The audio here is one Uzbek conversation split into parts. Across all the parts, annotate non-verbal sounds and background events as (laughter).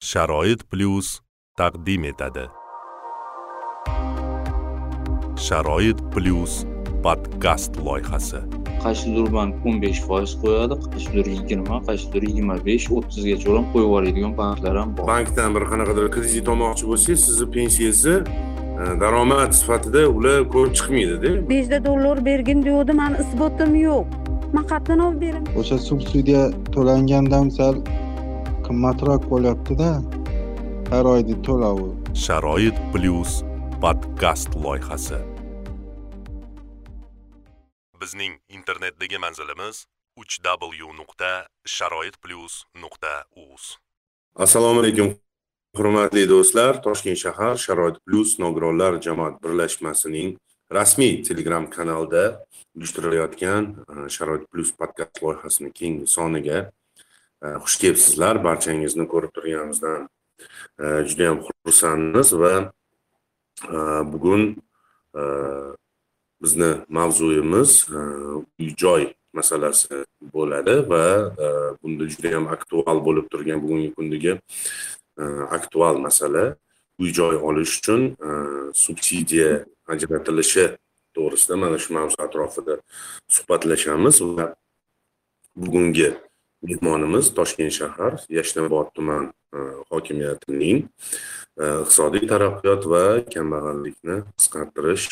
sharoit plyus taqdim etadi. Sharoit plyus podkast loyihasi. Qaysidir bank o'n besh foiz qo'yadi qaysidir yigirma qaysidir yigirma besh o'ttizgacha ham qo'yib yuboradigan banklar ham bor. Bankdan bir qanaqadir kredit olmoqchi bo'lsangiz sizni pensiyangizni e, daromad sifatida ular ko'rib chiqmaydida. Beshta dollar bergin deyapti mani isbotim yo'q. Man qayerdan olib beraman o'sha subsidiya to'langandan sal qimmatroq bo'lyaptida har oyda to'lovi. Sharoit plyus podkast loyihasi. Bizning internetdagi manzilimiz uch w nuqta sharoit plyus nuqta uz assalomu alaykum hurmatli do'stlar. Toshkent shahar sharoit plyus nogironlar jamoat birlashmasining rasmiy telegram kanalida uyushtirilayotgan e, sharoit plyus podkast loyihasini keyingi soniga xush kelibsizlar barchangizni ko'rib turganimizdan e, juda yam xursandmiz va e, bugun e, bizni mavzuyimiz uy joy masalasi bo'ladi va bunda judayam aktual bo'lib turgan bugungi kundagi aktual masala. Uy joy olish uchun subsidiya ajratilishi to'g'risida mana shu mavzu atrofida suhbatlashamiz va bugungi mehmonimiz toshkent shahar yashnobod tuman e, hokimiyatining e, iqtisodiy taraqqiyot va kambag'allikni qisqartirish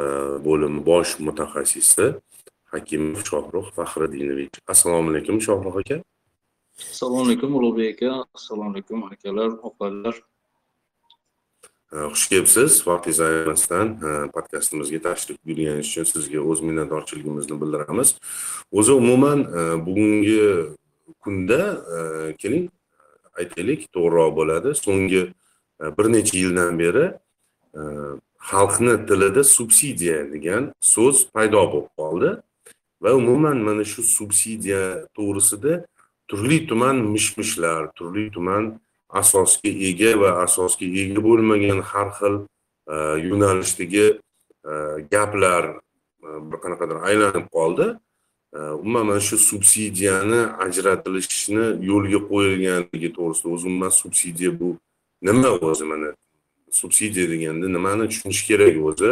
e, bo'limi bosh mutaxassisi hakimov shohrux faxriddinovich assalomu alaykum shohrux aka. Assalomu alaykum ulug'bek aka. Assalomu alaykum akalar opalar xush kelibsiz. Vaqtingizni ayamasdan podkastimizga tashrif buyurganingiz uchun sizga o'z minnatdorchiligimizni bildiramiz. O'zi umuman bugungi kunda e, keling aytaylik to'g'riroq bo'ladi. So'nggi e, bir necha yildan beri e, xalqni tilida subsidiya degan so'z paydo bo'lib qoldi. Va umuman mana shu subsidiya to'g'risida turli tuman mish mishlar turli tuman asosga ega va asosga ega bo'lmagan har xil yo'nalishdagi gaplar bir qanaqadir aylanib qoldi. Umuman mana shu subsidiyani ajratilishini yo'lga qo'yilganligi to'g'risida o'zi umuman subsidiya bu nima o'zi mana subsidiya deganda nimani tushunish kerak o'zi?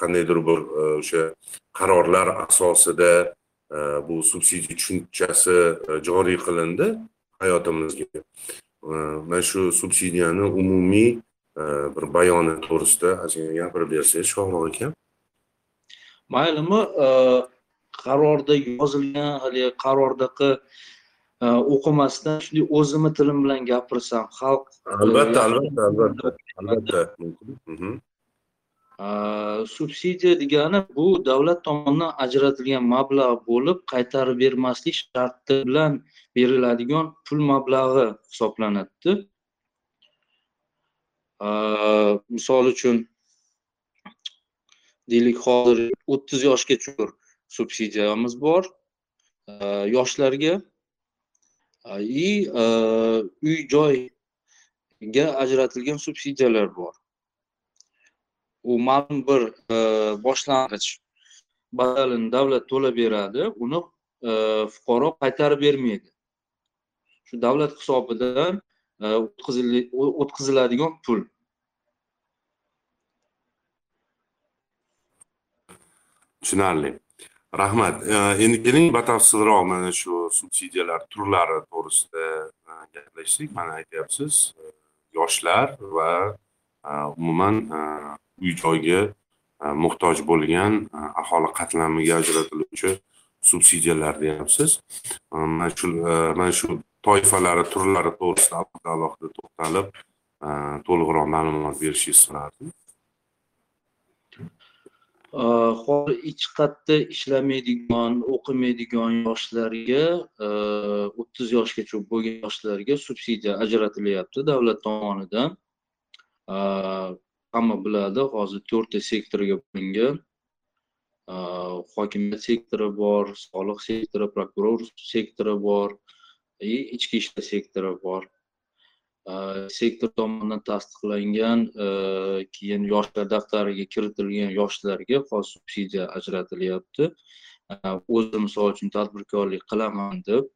Qandaydir bir e, o'sha qarorlar asosida e, bu subsidiya tushunchasi e, joriy qilindi hayotimizga. Mana shu subsidiyani umumiy bir bayoni to'g'risida ozgina gapirib bersangiz shohrux aka maylimi qarorda yozilgan haligi qarordaqa e, o'qimasdan shunday o'zimni tilim bilan gapirsam xalq albatta albatta albatta albatta mhm. subsidiya degani bu davlat tomonidan ajratilgan mablag' bo'lib qaytarib bermaslik sharti bilan beriladigan pul mablag'i hisoblanadida misol uchun deylik hozir o'ttiz yoshgacha subsidiyamiz bor e, yoshlarga e, и e, uy joyga ajratilgan subsidiyalar bor. U ma'lum bir boshlang'ich badalini davlat to'lab beradi uni fuqaro qaytarib bermaydi. Shu davlat hisobidan o'tkaziladigan pul. Tushunarli. Rahmat. Endi keling batafsilroq mana shu subsidiyalar turlari to'g'risida e, gaplashsak mana aytyapsiz e, yoshlar va e, umuman uy joyga muhtoj bo'lgan aholi qatlamiga ajratiluvchi subsidiyalar deyapsiz. Mana shu mana shu toifalari turlari to'g'risida alohida alohida to'xtalib to'liqroq ma'lumot berishingizni so'rardim hozir ichqatda ishlamaydigan o'qimaydigan yoshlarga e, o'ttiz yoshgacha bo'lgan yoshlarga subsidiya ajratilyapti davlat tomonidan hamma biladi hozir to'rtta sektorga bo'lingan hokimiyat sektori bor soliq sektori prokuror sektori bor ichki ishlar sektori bor Э, sektor tomonidan tasdiqlangan э, keyin yoshlar daftariga kiritilgan yoshlarga xos subsidiya ajratilyapti. Э, o'zim misol uchun tadbirkorlik qilaman deb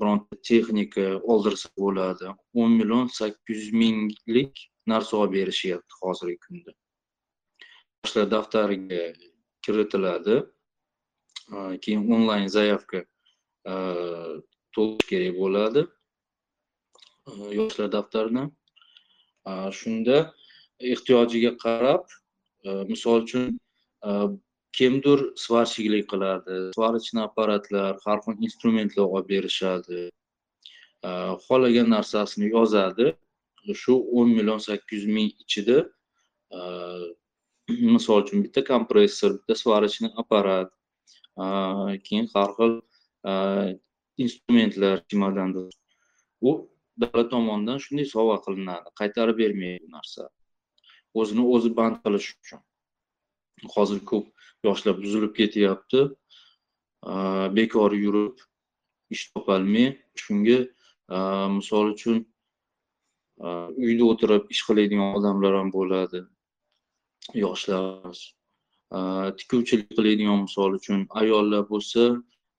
bironta texnika oldirsa bo'ladi. o'n million sakkiz yuz minglik narsa olib berishyapti hozirgi kunda. Yoshlar daftariga kiritiladi. Keyin onlayn заявка to'ldirish kerak bo'ladi. Yoshlar daftarini. Shunda ehtiyojiga qarab e, misol uchun e, kimdir svarщикlik qiladi сварочный apparatlar har xil instrumentlar olib berishadi e, xohlagan narsasini yozadi. Shu o'n million sakkiz yuz ming ichida (clears throat) misol uchun bitta kompressor bitta сварочный apparat keyin har xil instrumentlar chemodanda u davlat tomonidan shunday sovg'a qilinadi. Qaytarib bermaydi bu narsa. O'zini o'zi band qilish uchun. Hozir ko'p yoshlar buzilib ketyapti. Bekor yurib ish topolmay shunga misol uchun uyda o'tirib ish qiladigan odamlar ham bo'ladi. Yoshlar tikuvchilik qiladigan misol uchun ayollar bo'lsa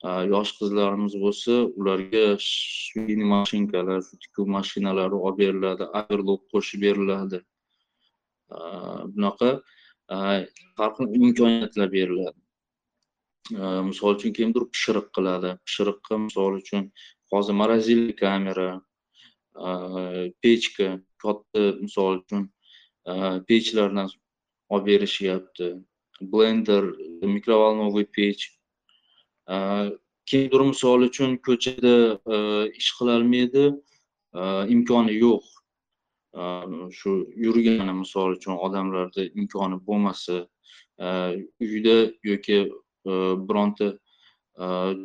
Э, yosh qizlarimiz bo'lsa ularga shveyniy mashinkalar tikuv mashinalari olib beriladi averlok qo'shib beriladi. Э, bunaqa э, har xil imkoniyatlar beriladi. Misol uchun kimdir pishiriq qiladi. Pishiriqqa misol uchun hozir морозильный kamera pechka katta misol uchun pechlardan olib berishyapti. Blender mikrovolновый pech kimdir misol uchun ko'chada ish qilolmaydi imkoni yo'q shu yurgani misol uchun odamlarda imkoni bo'lmasa uyda yoki bironta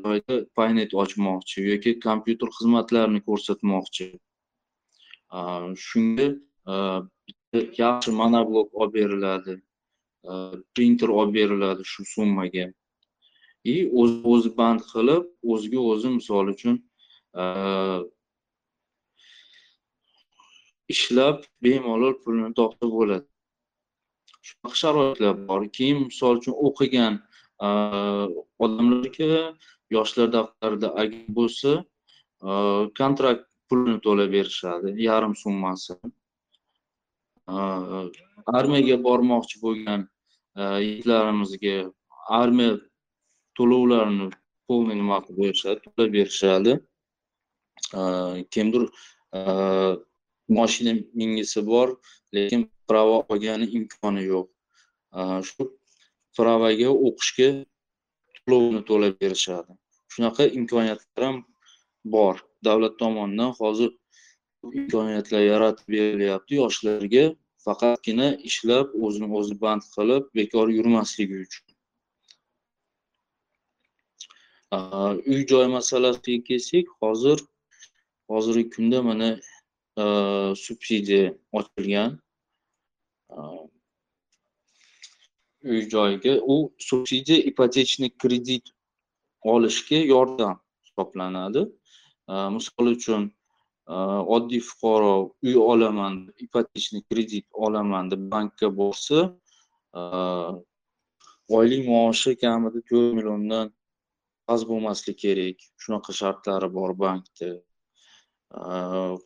joyda paynet ochmoqchi yoki kompyuter xizmatlarini ko'rsatmoqchi shunga yaxshi monoblok olib beriladi printer olib beriladi shu summaga и o'z o'zi band qilib o'ziga o'zi misol uchun e, ishlab bemalol pulini topsa bo'ladi. Shunaqa sharoitlar bor. Keyin misol uchun o'qigan e, odamlarga yoshlar daftarida agar bo'lsa e, kontrakt pulini to'lab berishadi yarim summasi. Armiyaga bormoqchi bo'lgan yigitlarimizga armiya to'lovlarini полный nima qilib qo'yishadi to'lab berishadi. Kimdir moshina mingisi bor lekin prava olgani imkoni yo'q. Shu pravoga o'qishga to'lovni to'lab berishadi. Shunaqa imkoniyatlar ham bor. Davlat tomonidan hozir imkoniyatlar yaratib berilyapti. Yoshlarga faqatgina ishlab o'zini o'zi band qilib bekor yurmasligi uchun. Uy joy masalasiga kelsak hozir hozirgi kunda mana subsidiya ochilgan uy joyga u subsidiya ipotechniy kredit olishga yordam hisoblanadi. Misol uchun oddiy fuqaro uy olaman ipotechniy kredit olaman deb bankka borsa oylik maoshi kamida to'rt milliondan qarz bo'lmasligi kerak. Shunaqa shartlari bor bankni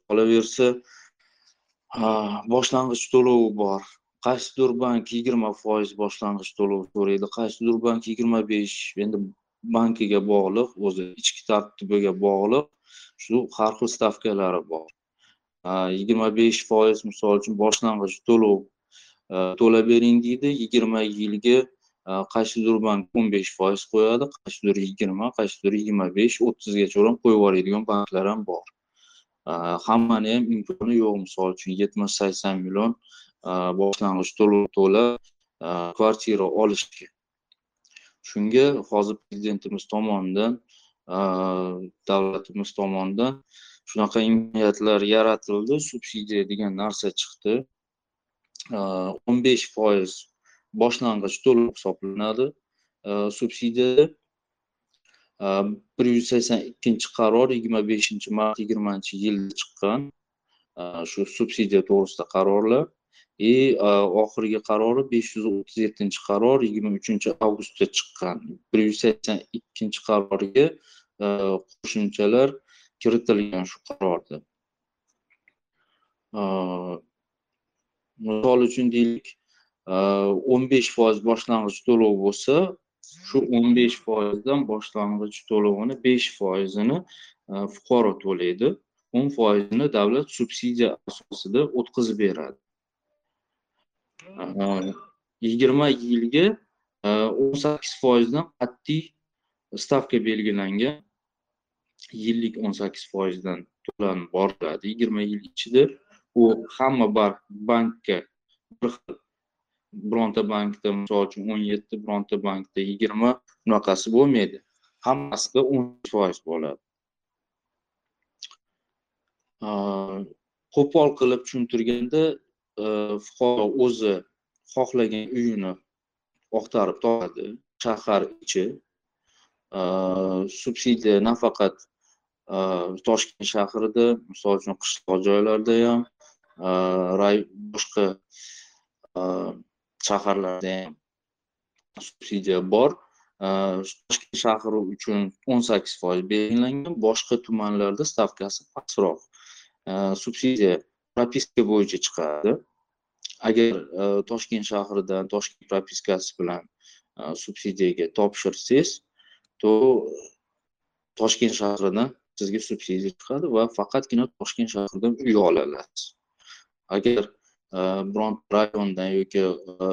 qolaversa boshlang'ich to'lovi bor. Qaysidir bank yigirma foiz boshlang'ich to'lov so'raydi. Qaysidir bank yigirma besh endi bankiga bog'liq o'zi ichki tartibiga bog'liq shu har xil stavkalari bor. Yigirma besh foiz misol uchun boshlang'ich to'lov to'lab bering deydi yigirma yilga Э, qaysidir bank o'n besh foiz qo'yadi qaysidir yigirma qaysidir yigirma besh o'ttizgacha ham qo'yib yuboradigan banklar ham bor. Э, hammani ham imkoni yo'q. Misol uchun yetmish sakson million э, boshlang'ich to'lov to'lab kvartira olishga. Shunga hozir prezidentimiz tomonidan davlatimiz tomonidan shunaqa imkoniyatlar yaratildi. Subsidiya degan narsa chiqdi. O'n besh foiz boshlang'ich to'lov hisoblanadi. Subsidiya bir yuz sakson ikkinchi qaror yigirma beshinchi mart yigirmanchi yilda chiqqan shu subsidiya to'g'risida qarorlar. И oxirgi qarori besh yuz o'ttiz yettinchi qaror yigirma uchinchi avgustda chiqqan. Bir yuz sakson ikkinchi qarorga qo'shimchalar kiritilgan shu qarorda. Misol uchun deylik o'n besh foiz boshlang'ich to'lov bo'lsa shu o'n besh foizdan boshlang'ich to'lovini besh foizini fuqaro to'laydi. o'n foizini davlat subsidiya asosida o'tkazib beradi. Yigirma yilga o'n sakkiz foizdan qat'iy stavka belgilangan yillik o'n sakkiz foizdan to'lanib boriladi yigirma yil ichida. U hamma bankka bir xil bironta bankda misol uchun o'n yetti bironta bankda yigirma bunaqasi bo'lmaydi. Hammasida o'n foiz bo'ladi. Qo'pol qilib tushuntirganda fuqaro o'zi xohlagan uyini oqtarib topadi shahar ichi. Subsidiya nafaqat toshkent shahrida misol uchun qishloq joylarda ham boshqa shaharlarda ham subsidiya bor. Toshkent shahri uchun o'n sakkiz foiz belgilangan boshqa tumanlarda stavkasi pastroq. Subsidiya propiska bo'yicha chiqadi agar e, toshkent shahridan toshkent propiskasi bilan e, subsidiyaga topshirsangiz то toshkent shahridan sizga subsidiya chiqadi va faqatgina toshkent shahridan uy ola olasiz. Agar Э, bironta rayondan yoki э,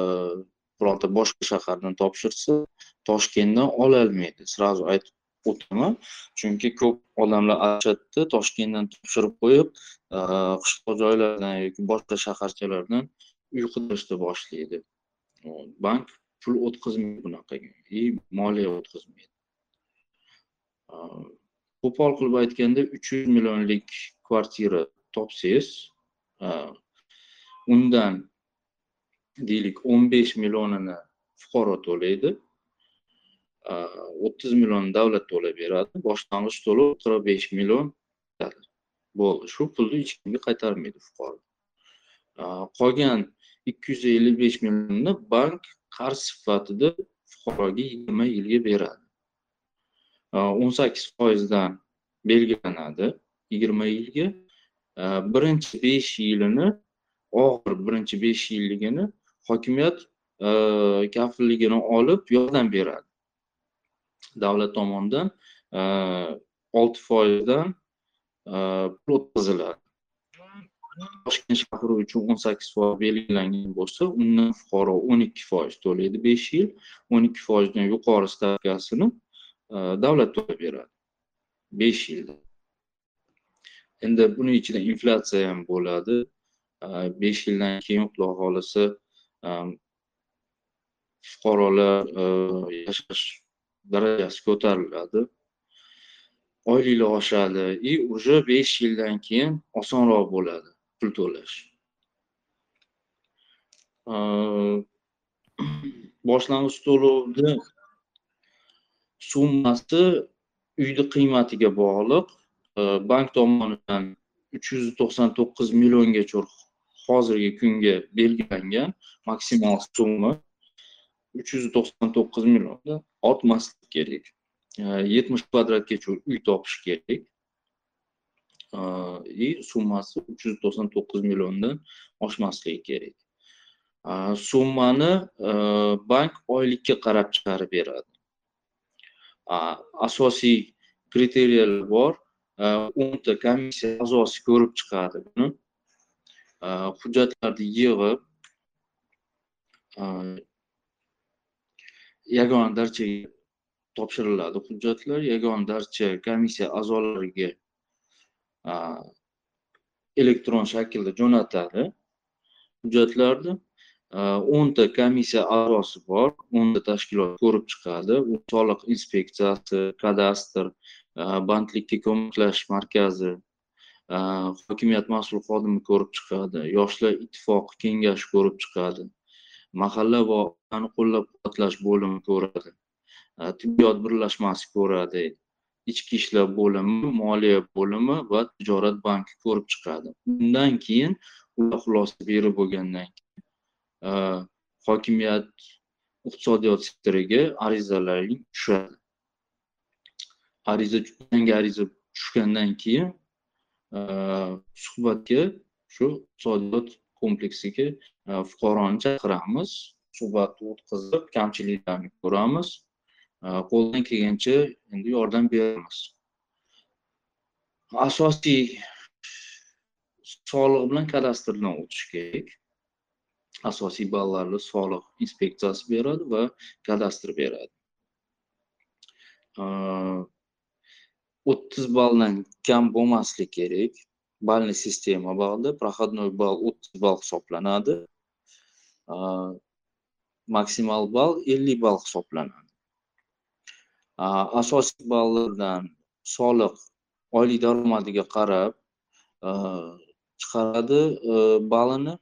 bironta boshqa shahardan topshirsa toshkentdan ololmaydi сразу aytib o'taman. Chunki ko'p odamlar adashadida toshkentdan topshirib qo'yib э, qishloq joylardan yoki boshqa shaharchalardan uy qidirishni boshlaydi bank pul o'tkazmaydi bunaqaga. И moliya o'tkazmaydi. Qo'pol qilib aytganda uch yuz millionlik kvartira topsangiz undan deylik 15 millionini fuqaro to'laydi. 30 million davlat to'lab beradi. Boshlang'ich to'lov 45 million bo'ldi shu pulni hech kimga qaytarmaydi fuqaro. Qolgan 255 millionni bank qarz sifatida fuqaroga 20 yilga beradi. 18 foizdan belgilanadi 20 yilga. Birinchi 5 yilini og'ir birinchi besh yilligini hokimiyat e, kafilligini olib yordam beradi. Davlat tomonidan e, olti foizdan e, pul o'tkaziladi. Toshkent shahri uchun o'n sakkiz foiz belgilangan bo'lsa undan fuqaro o'n ikki foiz to'laydi besh yil o'n ikki foizdan yuqori stavkasini davlat to'lab beradi besh yilda. Endi buni ichida inflyatsiya ham bo'ladi. Besh yildan keyin xudo xohlasa fuqarolar yashash darajasi ko'tariladi. Oyliklar oshadi. И уже besh yildan keyin osonroq bo'ladi pul to'lash. Boshlang'ich to'lovni summasi uyni qiymatiga bog'liq. Bank tomonidan uch yuz to'qson to'qqiz milliongacha hozirgi kunga belgilangan maksimal summa uch yuz to'qson to'qqiz millionni ortmaslik kerak. Yetmish kvadratgacha uy topish kerak. И summasi uch yuz to'qson to'qqiz milliondan oshmasligi kerak. Summani e, bank oylikka qarab chiqarib beradi. Asosiy kriteriyalar bor. O'nta komissiya a'zosi ko'rib chiqadi buni. Hujjatlarni yig'ib e, yagona darchaga topshiriladi hujjatlar. Yagona darcha komissiya a'zolariga e, elektron shaklda jo'natadi hujjatlarni. E, o'nta komissiya a'zosi bor o'nta tashkilot ko'rib chiqadi. U soliq inspeksiyasi kadastr bandlikka ko'maklashish markazi Э, hokimiyat mas'ul xodimi ko'rib chiqadi yoshlar ittifoqi kengashi ko'rib chiqadi mahalla va qo'llab quvvatlash bo'limi ko'radi e, tibbiyot birlashmasi ko'radi ichki ishlar bo'limi moliya bo'limi va tijorat banki ko'rib chiqadi. Undan keyin ular xulosa berib bo'lgandan keyin e, hokimiyat iqtisodiyot sektoriga arizalaring tushadi. Ariza yangi ariza tushgandan keyin Э, suhbatga shu iqtisodiyot kompleksiga e, fuqaroni chaqiramiz. Suhbatni o'tkazib kamchiliklarni ko'ramiz. E, qo'ldan kelgancha endi yordam beramiz. Asosiy soliq bilan kadastrdan o'tish kerak. Asosiy ballarni soliq inspeksiyasi beradi va kadastr beradi. E, o'ttiz balldan kam bo'lmaslik kerak. Balli sistema borda проходной ball o'ttiz ball hisoblanadi. Maksimal ball ellik ball hisoblanadi. Asosiy ballardan soliq oylik daromadiga qarab chiqaradi ballini.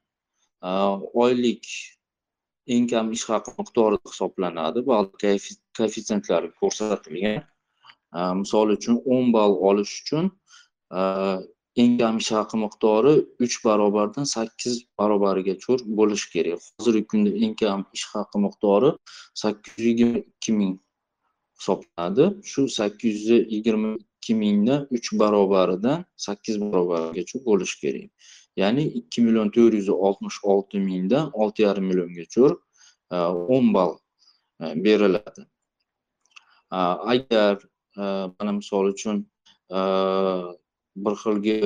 Oylik eng kam ish haqi miqdori hisoblanadi. Ball koeffitsentlari ko'rsatilgan. Misol uchun o'n ball olish uchun eng kam ish haqi miqdori uch barobardan sakkiz barobarigacha bo'lishi kerak. Hozirgi kunda eng kam ish haqi miqdori sakkiz yuz yigirma ikki ming hisoblanadi. Shu sakkiz yuz yigirma ikki mingni uch barobaridan sakkiz barobarigacha bo'lishi kerak. Ya'ni ikki million to'rt yuz oltmish olti mingdan olti yarim milliongacha o'n ball beriladi. Agar mana misol uchun bir xilgi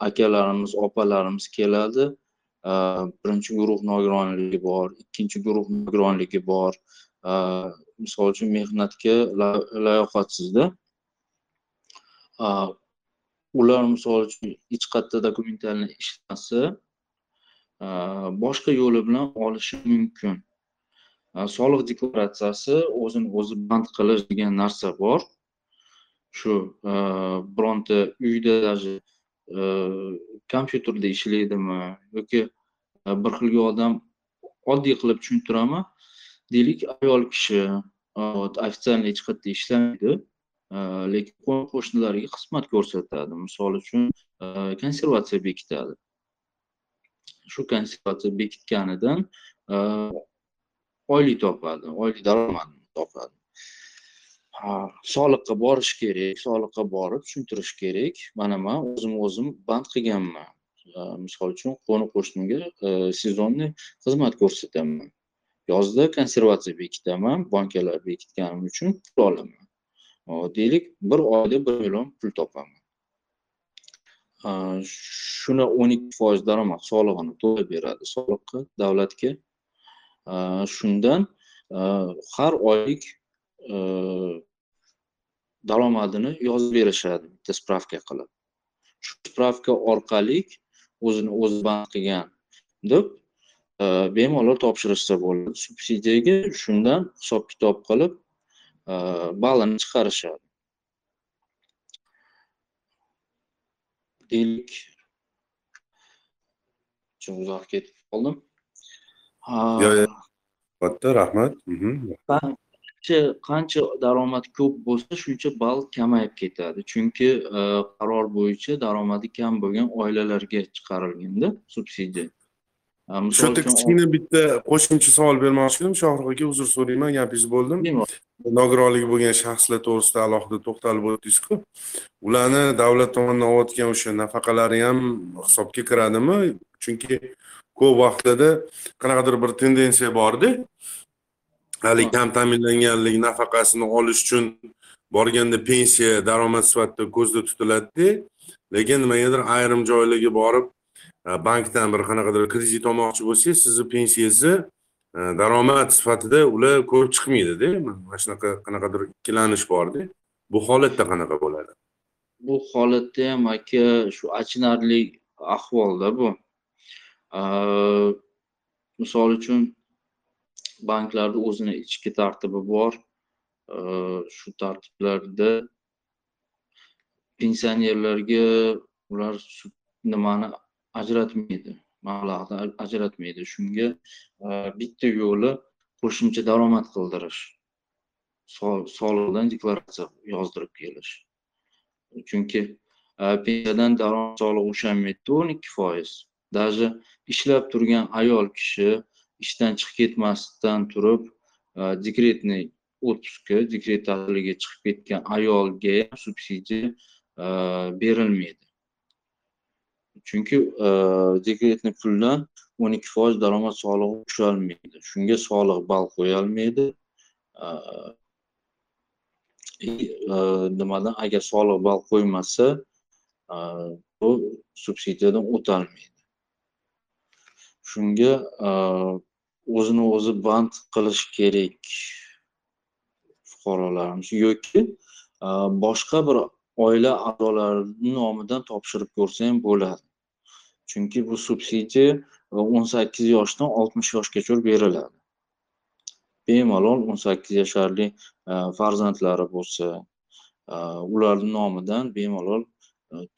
akalarimiz opalarimiz keladi. Birinchi guruh nogironligi bor ikkinchi guruh nogironligi bor. Misol uchun mehnatga layoqatsizda. Ular misol uchun hech qayerda dokumentalni ishlamasa boshqa yo'li bilan olishi mumkin. Э, soliq deklaratsiyasi o'zini o'zi band qilish degan narsa bor. Shu e, bironta uyda даже e, kompyuterda ishlaydimi yoki e, bir xilga odam oddiy qilib tushuntiraman deylik ayol kishi официально hech qayerda ishlamaydi lekin qo'ni qo'shnilariga xizmat ko'rsatadi. Misol uchun konservatsiya bekitadi. Shu konservatsiya bekitganidan oylik topadi oylik daromad topadi soliqqa borish kerak soliqqa borib tushuntirish kerak. Mana man o'zim o'zim band qilganman. Misol uchun qo'ni qo'shnimga сезонный e, xizmat ko'rsataman. Yozda konservatsiya bekitaman bankalar bekitganim uchun pul olaman. Deylik bir oyda bir million pul topaman. Shuni o'n ikki foiz daromad solig'ini to'lab beradi. Soliqqa davlatga Э, shundan э, har oylik э, daromadini yozib berishadi bitta spravka qilib. Shu spravka orqali o'zini o'zi band qilgan deb e, bemalol topshirishsa bo'ladi. Subsidiyaga shundan hisob kitob qilib e, ballini chiqarishadi. Deylik uzoq ketib qoldim. Yo'q albatta rahmat. Qancha qancha daromad ko'p bo'lsa shuncha ball kamayib ketadi. Chunki qaror bo'yicha daromadi kam bo'lgan oilalarga chiqarilganda subsidiya. Shu yerda kichkina bitta qo'shimcha savol bermoqchi edim. Shohrux aka uzr so'rayman gapingizni bo'ldim. Nogironligi bo'lgan shaxslar to'g'risida alohida to'xtalib o'tdingizku ularni davlat tomonidan olayotgan o'sha nafaqalari ham hisobga kiradimi? Chunki ko'p vaqtlarda qanaqadir bir tendensiya borda haligi kam ta'minlanganlik nafaqasini olish uchun borganda pensiya daromad sifatida ko'zda tutiladida. Lekin nimagadir ayrim joylarga borib e, bankdan bir qanaqadir kredit olmoqchi bo'lsangiz sizni pensiyangizni e, daromad sifatida ular ko'rib chiqmaydida. Mana shunaqa qanaqadir ikkilanish borda bu holatda qanaqa bo'ladi? Bu holatda ham aka shu achinarli ahvolda bu. Misol uchun banklarni o'zini ichki tartibi bor. Shu tartiblarda pensionerlarga ular nimani ajratmaydi mablag'ni ajratmaydi. Shunga e, bitta yo'li qo'shimcha daromad qildirish soliqdan deklaratsiya yozdirib kelish. Chunki e, pensiyadan daromad solig'i ushalmaydida o'n ikki foiz даже ishlab turgan ayol kishi ishdan chiqib ketmasdan turib e, dekretniy отпускка dekret ta'tiliga chiqib ketgan ayolga ham subsidiya e, berilmaydi. Chunki e, dekretni puldan o'n ikki foiz daromad solig'i tusholmaydi shunga soliq ball qo'yolmaydi. Nimadan? Agar soliq ball qo'ymasa bu subsidiyadan o'tolmaydi shunga e, o'zini o'zi band qilish kerak fuqarolarimiz. Yoki e, boshqa bir oila a'zolarini nomidan topshirib ko'rsa ham bo'ladi. Chunki bu subsidiya e, o'n sakkiz yoshdan oltmish yoshgacha beriladi. Bemalol o'n sakkiz yasharli farzandlari bo'lsa ularni nomidan bemalol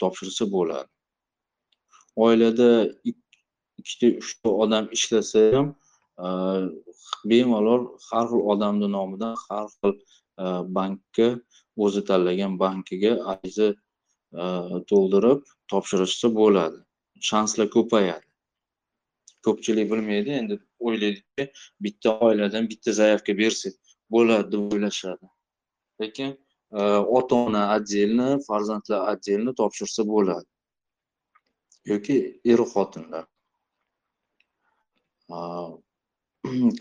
topshirsa bo'ladi. Oilada ikkita uchta odam ishlasa ham e, bemalol har xil odamni nomidan har xil e, bankka o'zi tanlagan bankiga ariza e, to'ldirib topshirishsa bo'ladi. Shanslar ko'payadi. Ko'pchilik bilmaydi endi o'ylaydiki bitta oiladan bitta заявка bersak bo'ladi deb o'ylashadi. Lekin ota ona отдельно farzandlar отдельно topshirsa bo'ladi. Yoki er xotinlar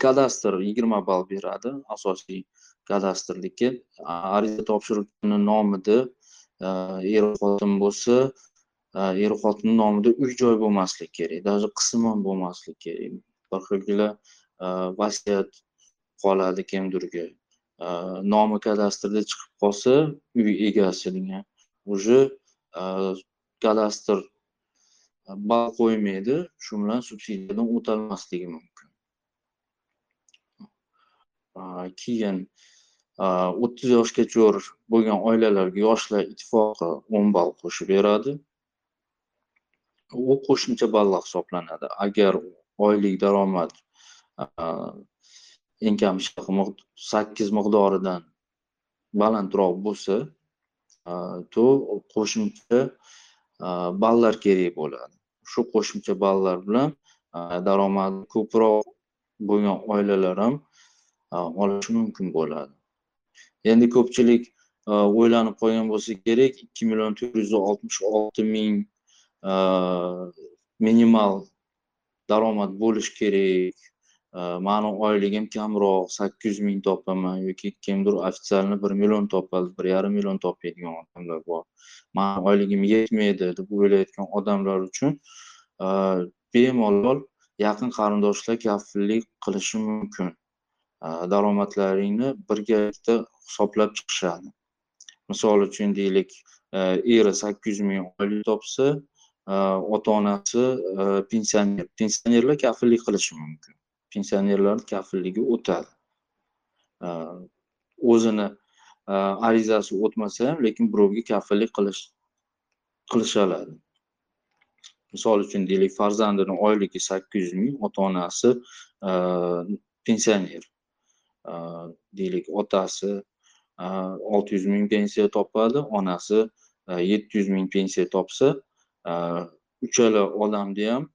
kadastr yigirma ball beradi asosiy kadastrniki ariza topshiruvchini nomida er xotin bo'lsa er xotin nomida uy joy bo'lmasligi kerak даже qism bo'lmaslik bo'lmasligi kerak bir xilgilar vasiyat qoladi kimdirga nomi kadastrda chiqib qolsa uy egasining уже kadastr ball qo'ymaydi shu bilan subsidiyadan o'tolmasligi mumkin. Keyin o'ttiz yoshgacha bo'lgan oilalarga yoshlar ittifoqi o'n ball qo'shib beradi. U qo'shimcha ballar hisoblanadi. Agar oylik daromad eng kam sakkiz miqdoridan balandroq bo'lsa to qo'shimcha ballar kerak bo'ladi. Shu qo'shimcha ballar bilan daromadi ko'proq bo'lgan oilalar ham olishi mumkin bo'ladi. Endi ko'pchilik o'ylanib qolgan bo'lsa kerak ikki million to'rt yuz oltmish olti ming minimal daromad bo'lishi kerak. Mani oyligim kamroq sakkiz yuz ming topaman yoki kimdir ofitsialni bir million topadi bir yarim million topadigan odamlar bor. Mani oyligim yetmaydi deb o'ylayotgan odamlar uchun e, bemalol yaqin qarindoshlar kafillik qilishi mumkin. E, daromadlaringni birgalikda hisoblab chiqishadi. Misol uchun deylik e, eri sakkiz yuz ming oylik topsa ota onasi pensioner. Pensionerlar kafillik qilishi mumkin. Pensionerlarni kafilligi o'tadi. O'zini e, arizasi o'tmasa ham lekin birovga kafillik qilish qilisha oladi misol uchun deylik farzandini oyligi sakkiz yuz ming ota onasi e, pensioner. E, deylik otasi olti yuz ming pensiya topadi onasi yetti yuz ming pensiya topsa uchala odamni ham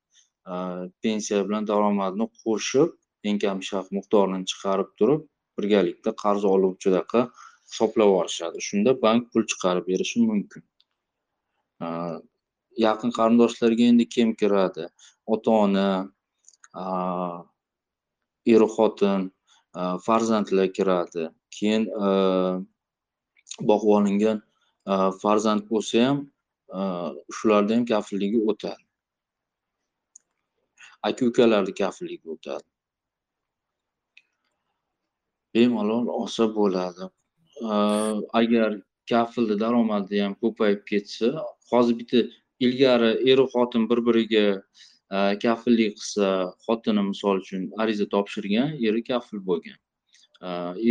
Э, pensiya bilan daromadni qo'shib eng kam shart miqdorini chiqarib turib birgalikda qarz oluvchidaqa hisoblab olishadi. Shunda bank pul chiqarib berishi mumkin. Э, yaqin qarindoshlarga endi kim kiradi? Ota ona er xotin farzandlar kiradi. Keyin e, boqib olingan e, farzand bo'lsa ham e, shularni ham kafilligi o'tadi. Aka ukalarni kafilligi o'tadi bemalol olsa bo'ladi. Agar kafilni daromadi ham ko'payib ketsa hozir bitta ilgari eru xotin bir biriga kafillik qilsa xotini misol uchun ariza topshirgan eri kafil bo'lgan.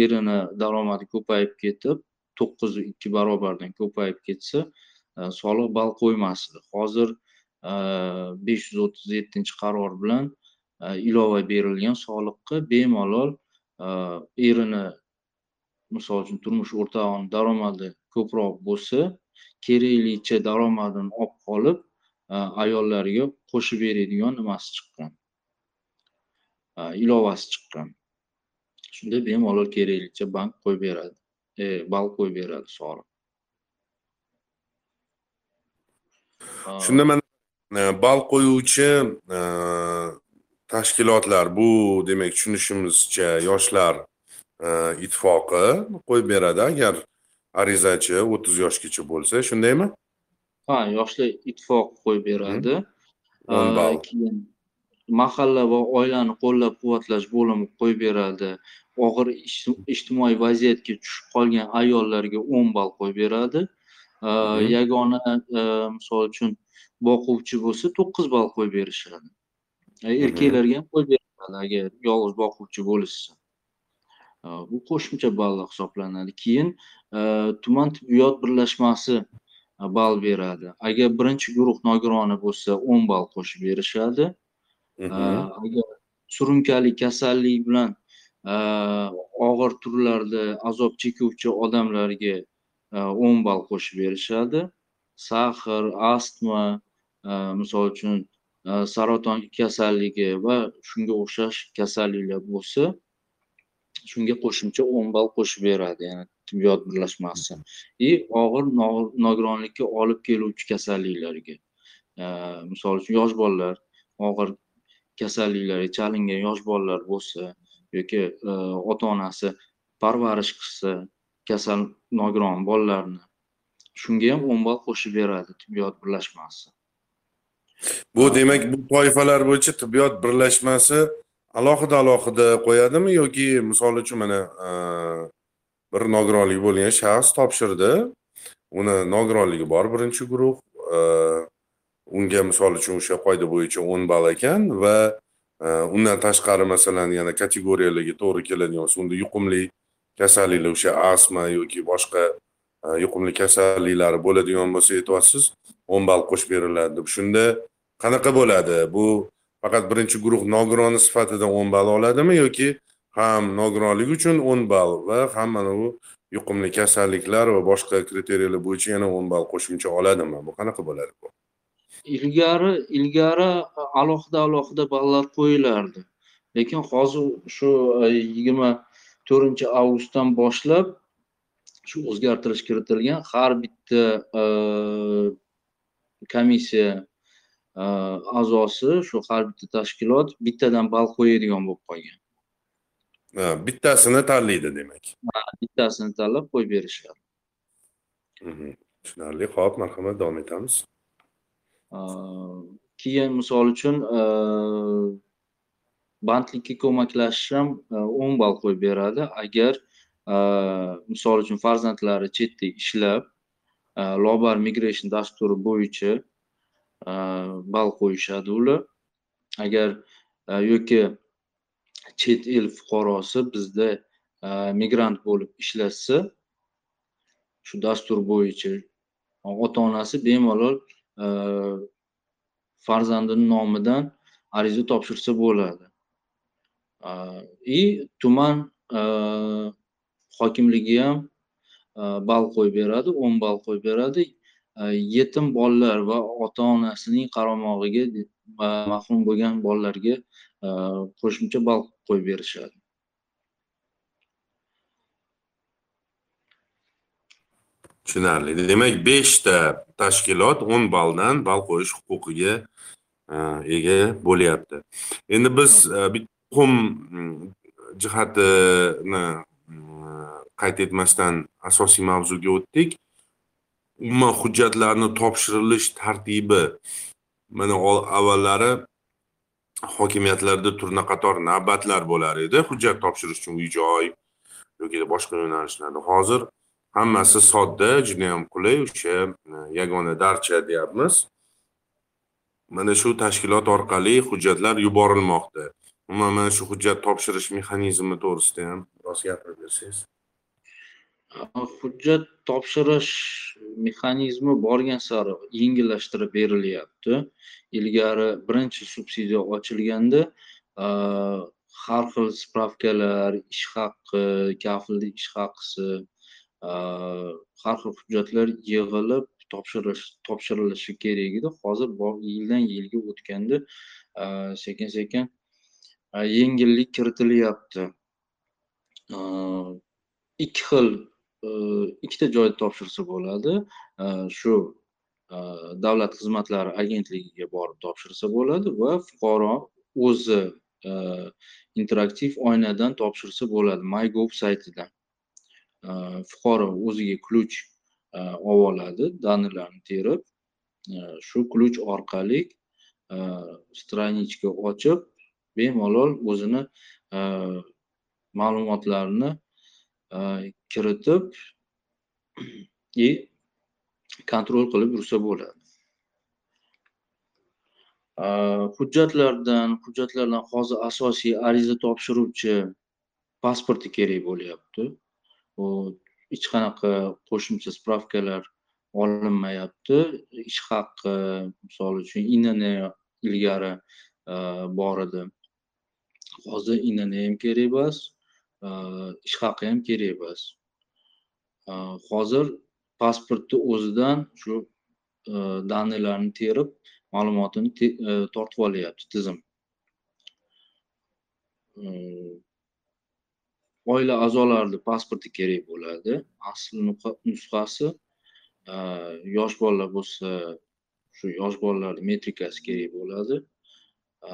Erini daromadi ko'payib ketib to'qqiz ikki barobardan ko'payib ketsa soliq ball qo'ymasdi. Hozir besh yuz o'ttiz yettinchi qaror bilan ilova berilgan soliqqa bemalol erini misol uchun turmush o'rtog'ini daromadi ko'proq bo'lsa keraklicha daromadini olib qolib ayollarga qo'shib beradigan nimasi chiqqan? Ilovasi chiqqan. Shunda bemalol keraklicha bank qo'yib beradi e, ball qo'yib beradi soliq. Shunda mana ball qo'yuvchi e, tashkilotlar bu demak tushunishimizcha yoshlar e, ittifoqi qo'yib beradi. Agar arizachi o'ttiz yoshgacha bo'lsa shundaymi? Ha yoshlar ittifoqi qo'yib beradi. O'n ball. keyin mahalla va oilani qo'llab quvvatlash bo'limi qo'yib beradi. Og'ir ijti- ijtimoiy vaziyatga tushib qolgan ayollarga o'n ball qo'yib beradi. Mhm. yagona e, misol uchun boquvchi bo'lsa to'qqiz ball qo'yib berishadi. E, erkaklarga ham qo'yib beradi agar yolg'iz boquvchi bo'lishsa. Ha, bu qo'shimcha ball hisoblanadi. Keyin e, tuman tibbiyot birlashmasi e, ball beradi. Agar birinchi guruh nogironi bo'lsa o'n ball qo'shib berishadi. Mhm. Agar surunkali kasallik bilan og'ir turlarda azob chekuvchi odamlarga o'n ball qo'shib berishadi. Sahr astma misol uchun uh, saraton kasalligi va shunga o'xshash kasalliklar bo'lsa shunga qo'shimcha o'n ball qo'shib beradi ya'ni tibbiyot birlashmasi. И og'ir no- nogironlikka olib keluvchi kasalliklarga uh, misol uchun yosh bolalar og'ir kasalliklarga chalingan yosh bolalar bo'lsa yoki e, ota onasi parvarish qilsa kasal nogiron bolalarni shunga ham o'n ball qo'shib beradi tibbiyot birlashmasi bu demak bu toifalar bo'yicha tibbiyot birlashmasi alohida alohida qo'yadimi yoki misol uchun mana e, bir nogironligi bo'lgan shaxs topshirdi. Uni nogironligi bor birinchi guruh e, unga misol uchun o'sha qoida bo'yicha o'n ball ekan va e, undan tashqari masalan yana kategoriyalarga to'g'ri keladigan bo'lsa unda yuqumli kasalliklar o'sha astma yoki boshqa yuqumli kasalliklari bo'ladigan bo'lsa aytyapsiz. O'n ball qo'shib beriladi deb shunda qanaqa bo'ladi? Bu faqat birinchi guruh nogironi sifatida o'n ball oladimi yoki ham nogironlik uchun o'n ball va ham mana bu yuqumli kasalliklar va boshqa kriteriyalar bo'yicha yana o'n ball qo'shimcha oladimi? Bu qanaqa bo'ladi bu? Ilgari ilgari alohida alohida ballar qo'yilardi. Lekin hozir shu e, yigirma to'rtinchi avgustdan boshlab shu o'zgartirish kiritilgan har bitta e, komissiya e, a'zosi shu har bitta tashkilot bittadan ball qo'yadigan bo'lib qolgan. Bittasini tanlaydi demak. Bittasini tanlab qo'yib berishadi. Mhm. tushunarli. Ho'p marhamat davom etamiz. Э, keyin misol uchun e, bandlikka ko'maklashish ham e, o'n ball qo'yib beradi. Agar e, misol uchun farzandlari chetda ishlab e, Э, lobar migration dasturi bo'yicha э, ball qo'yishadi ular. Agar э, yoki chet el fuqarosi bizda migrant bo'lib ishlatsa shu dastur bo'yicha ota onasi bemalol farzandini nomidan ariza topshirsa bo'ladi. И tuman hokimligi ham ball qo'yib beradi o'n ball qo'yib beradi yetim bolalar va ota onasining qaramog'iga mahrum bo'lgan bolalarga э, qo'shimcha ball qo'yib berishadi. Tushunarli. Demak beshta tashkilot o'n balldan ball qo'yish huquqiga e, ega bo'lyapti. Endi biz e, bitta muhim jihatini qayd etmasdan asosiy mavzuga o'tdik. Umuman hujjatlarni topshirilish tartibi. Mana avvallari hokimiyatlarda turna qator navbatlar bo'lar edi. Hujjat topshirish uchun uy joy yoki boshqa yo'nalishlarda hozir hammasi sodda judayam qulay o'sha e, yagona darcha deyapmiz. Mana shu tashkilot orqali hujjatlar yuborilmoqda. Umuman mana shu hujjat topshirish mexanizmi to'g'risida ham biroz gapirib bersangiz hujjat topshirish mexanizmi borgan sari yengillashtirib berilyapti. Ilgari birinchi subsidiya ochilganda har xil spravkalar ish haqqi kafillik ish haqisi har xil hujjatlar yig'ilib topshirish topshirilishi kerak edi. Hozir yildan yilga o'tganda sekin sekin yengillik kiritilyapti. Ikki xil e, ikkita joyda topshirsa bo'ladi. E, shu e, davlat xizmatlari agentligiga borib topshirsa bo'ladi va fuqaro o'zi interaktiv oynadan topshirsa bo'ladi mygov saytidan fuqaro o'ziga ключ olib oladi данныйlarni terib shu ключ orqali страничка ochib bemalol o'zini ma'lumotlarni e, kiritib (clears throat) и kontrol qilib yursa bo'ladi. E, hujjatlardan hujjatlardan hozir asosiy ariza topshiruvchi pasporti kerak bo'lyapti. U hech qanaqa qo'shimcha spravkalar olinmayapti. Ish haqi misol uchun inn ilgari e, bor edi hozir inn ham kerak emas. Э, ish haqi ham kerak emas. Э, hozir pasportni o'zidan shu э, данныйlarni terib ma'lumotini e, tortib olyapti tizim. Oila a'zolarini pasporti kerak bo'ladi. Asl nusxasi e, yosh bolalar bo'lsa shu yosh bolalarni metrikasi kerak bo'ladi. E,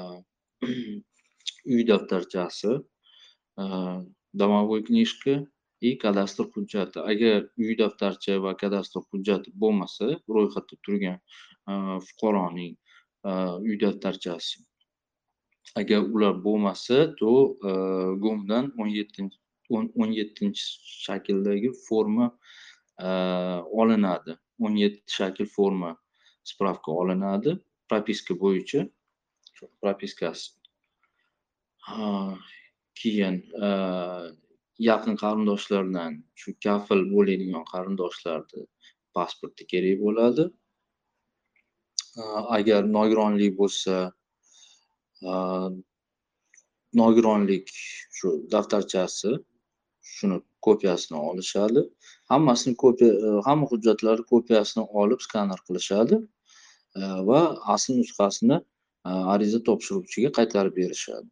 (clears throat) uy daftarchasi домовой книжка и kadastr hujjati agar uy daftarcha va kadastr hujjati bo'lmasa ro'yxatda turgan fuqaroning uy daftarchasi agar ular bo'lmasa то gumdan o'n yettinchi o'n yettinchi shakldagi forma olinadi o'n yetti shakl forma spravka olinadi propiska bo'yicha propiskasi keyin e, yaqin qarindoshlardan shu kafil bo'ladigan qarindoshlarni pasporti kerak bo'ladi. E, agar nogironlik bo'lsa e, nogironlik shu daftarchasi shuni kopiyasini olishadi. Hammasini kopiya hamma hujjatlarni kopiyasini olib skaner qilishadi va asl nusxasini ariza topshiruvchiga qaytarib berishadi.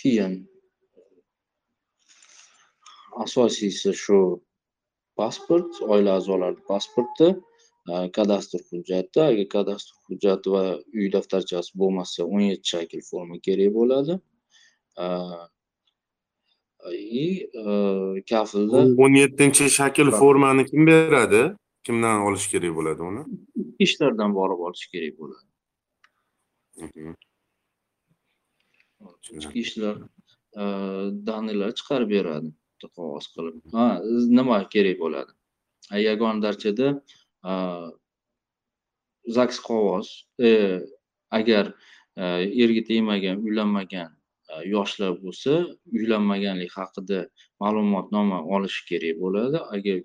Keyin asosiysi shu pasport oila a'zolarini pasporti kadastr hujjati. Agar kadastr hujjati va uy daftarchasi bo'lmasa o'n yetti shakl forma kerak bo'ladi. И kafilda o'n yettinchi shakl formani kim beradi? Kimdan olish kerak bo'ladi uni? Ishlardan borib olish kerak bo'ladi ichki ishlar данныйlar chiqarib beradi bitta qog'oz qilib. Ha nima kerak bo'ladi? Yagona darchada zaks qog'oz agar erga tegmagan uylanmagan yoshlar bo'lsa uylanmaganlik haqida ma'lumotnoma olishi kerak bo'ladi. Agar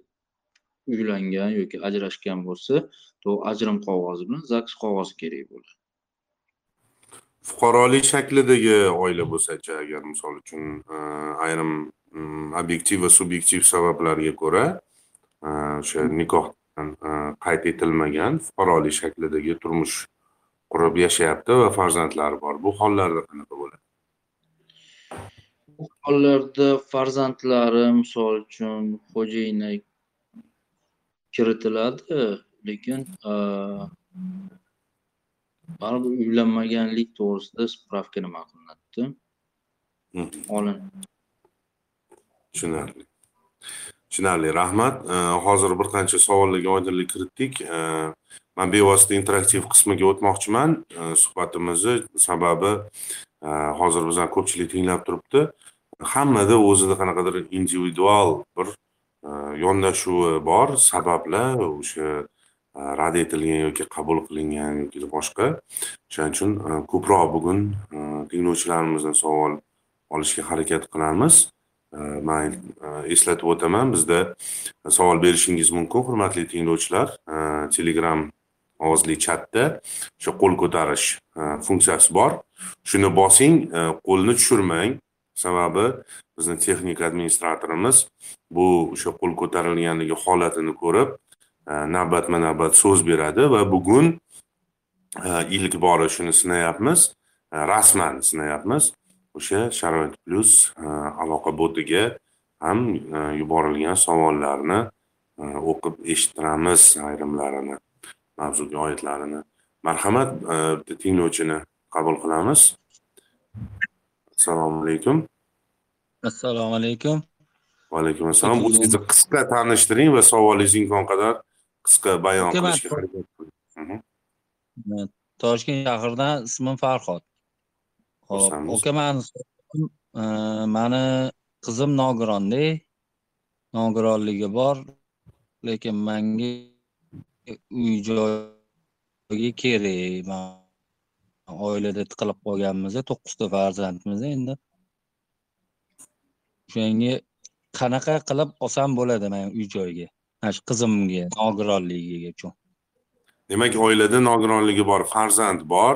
uylangan yoki ajrashgan bo'lsa to ajrim qog'ozi bilan zaks qog'ozi kerak bo'ladi fuqarolik shaklidagi oila bo'lsachi agar misol uchun e, ayrim mm, obyektiv va subyektiv sabablarga ko'ra e, o'sha nikoh e, qayd etilmagan fuqarolik shaklidagi turmush qurib yashayapti va farzandlari bor. Bu hollarda qanaqa bo'ladi? Bu hollarda farzandlari misol uchun xo'jayini kiritiladi lekin baribir uylanmaganlik to'g'risida spravka nima qilinadida? Olin tushunarli. Tushunarli. Rahmat. Hozir bir qancha savollarga oydinlik kiritdik. Man bevosita interaktiv qismiga o'tmoqchiman. Suhbatimizni sababi hozir bizani ko'pchilik tinglab turibdi. Hammada o'zida qanaqadir individual bir yondashuvi bor. Sabablar o'sha E, rad etilgan yoki qabul qilingan yoki boshqa. O'shaning uchun e, ko'proq bugun e, tinglovchilarimizdan savol olishga harakat qilamiz man eslatib o'taman bizda savol berishingiz mumkin hurmatli tinglovchilar. Telegram ovozli chatda o'sha qo'l ko'tarish funksiyasi bor. Shuni bosing qo'lni tushirmang. Sababi bizni texnik administratorimiz bu o'sha qo'l ko'tarilganligi holatini ko'rib navbatma navbat so'z beradi va bugun ilk bora shuni sinayapmiz. Rasman sinayapmiz. O'sha sharoit plyus e, aloqa botiga ham e, yuborilgan savollarni e, o'qib eshittiramiz ayrimlarini mavzuga oidlarini marhamat bitta tinglovchini qabul qilamiz. Assalomu alaykum. Assalomu alaykum. Va alaykum assalom o'zingizni qisqa tanishtiring va savolingizni imkon qadar qisqa bayon qilishga harakat qiling Mhm. toshkent shahridan ismim farhod. Hop aka mani mani qizim nogironda nogironligi bor lekin manga uy joyga kerak. Oilada tiqilib qolganmiz to'qqizta farzandmiz endi. O'shanga qanaqa qilib olsam bo'ladi man uy joyga shu qizimga nogironligi uchun demak oilada nogironligi bor farzand bor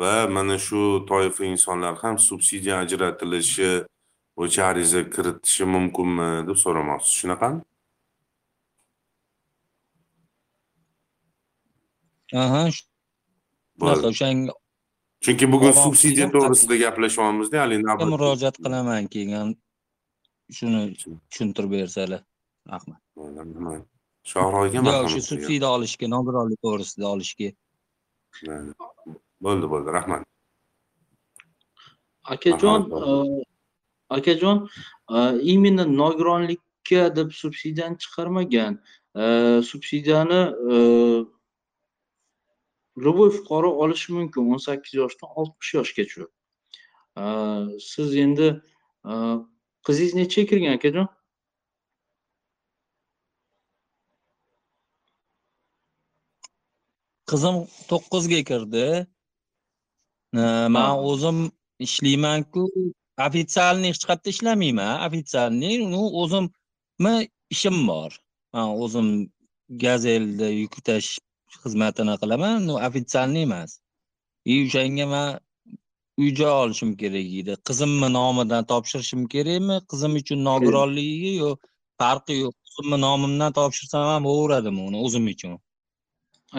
va mana shu toifa insonlar ham subsidiya ajratilishi bo'yicha ariza kiritishi mumkinmi deb so'ramoqchisiz shunaqami aha shunaqa o'shanga chunki bugun subsidiya to'g'risida gaplashyapmizda haligi navbat murojaat qilaman keyin shuni tushuntirib bersalar. Rahmat Rahmat. shohroyga yo'q shu subsidiya olishga nogironlik to'g'risida olishga. Bo'ldi. bo'ldi rahmat. Akajon e, akajon e, именно nogironlikka deb subsidiyani chiqarmagan E, subsidiyani любой fuqaro olishi mumkin o'n sakkiz yoshdan oltmish yoshgacha. Siz endi qizingiz nechaga kirgan akajon qizim to'qqizga kirdi. Man o'zim ishlaymanku. Ofitsialniy hech qayerda ishlamayman. Ofitsialniy ну o'zimni ishim bor. Man o'zim gazelda yuk tashish xizmatini qilaman. Ну ofitsialniy emas. И o'shanga man uy joy olishim kerak edi. Qizimni nomidan topshirishim kerakmi? Qizim uchun nogironligi yo'q farqi yo'q. Qizimni nomimdan topshirsam ham bo'laveradimi uni o'zim uchun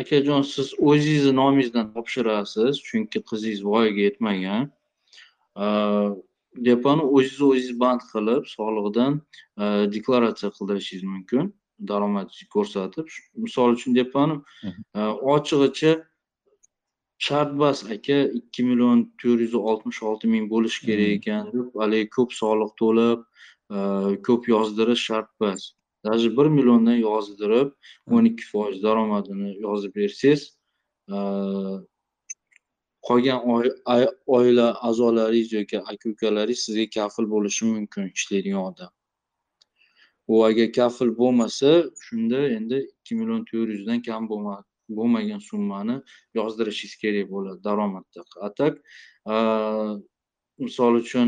akajon siz o'zingizni nomingizdan topshirasiz chunki qizingiz voyaga yetmagan. Deponi o'zingizni o'zingiz band qilib soliqdan deklaratsiya qildirishingiz mumkin daromadingizni ko'rsatib. Misol uchun depanim e, ochig'icha shart bas aka ikki million to'rt yuz oltmish olti ming bo'lishi kerak ekan deb haligi ko'p soliq to'lab ko'p yozdirish shart bas даже bir milliondan yozdirib o'n ikki foiz daromadini yozib bersangiz e, qolgan oila a'zolaringiz yoki aka ukalaringiz sizga kafil bo'lishi mumkin ishlaydigan odam. U agar kafil bo'lmasa shunda endi ikki million to'rt yuzdan kam bo'lma- bo'lmagan summani yozdirishingiz kerak bo'ladi daromadda. A tak e, misol uchun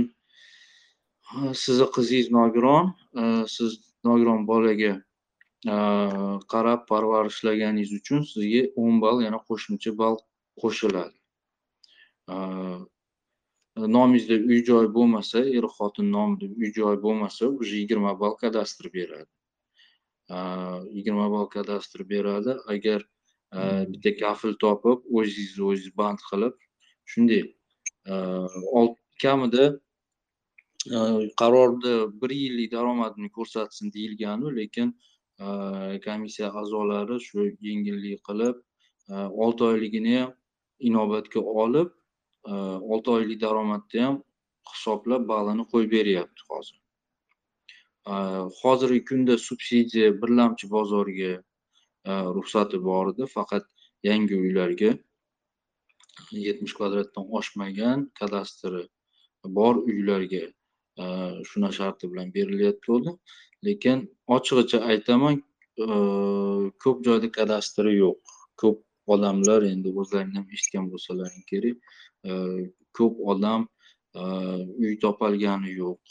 sizni qizingiz nogiron e, siz nogiron bolaga e, qarab parvarishlaganingiz uchun sizga o'n ball yana qo'shimcha ball qo'shiladi. E, nomingizda uy joy bo'lmasa er xotin nomida uy joy bo'lmasa уже yigirma ball kadastr beradi. E, yigirma ball kadastr beradi. Agar bitta kafil topib o'zingizni o'zingiz band qilib shunday kamida Э, qarorda bir yillik daromadini ko'rsatsin deyilganu lekin э, komissiya a'zolari shu yengillik qilib э, olti oyligini ham inobatga olib olti oylik daromadni ham hisoblab ballini qo'yib beryapti hozir. Hozirgi kunda subsidiya birlamchi bozorga ruxsati bor edi faqat yangi uylarga yetmish kvadratdan oshmagan kadastri bor uylarga. Shuna sharti bilan berilayotgandi lekin ochig'icha aytaman ko'p joyda kadastri yo'q ko'p odamlar endi o'zlaring ham eshitgan bo'lsalaring kerak ko'p odam uy topolgani yo'q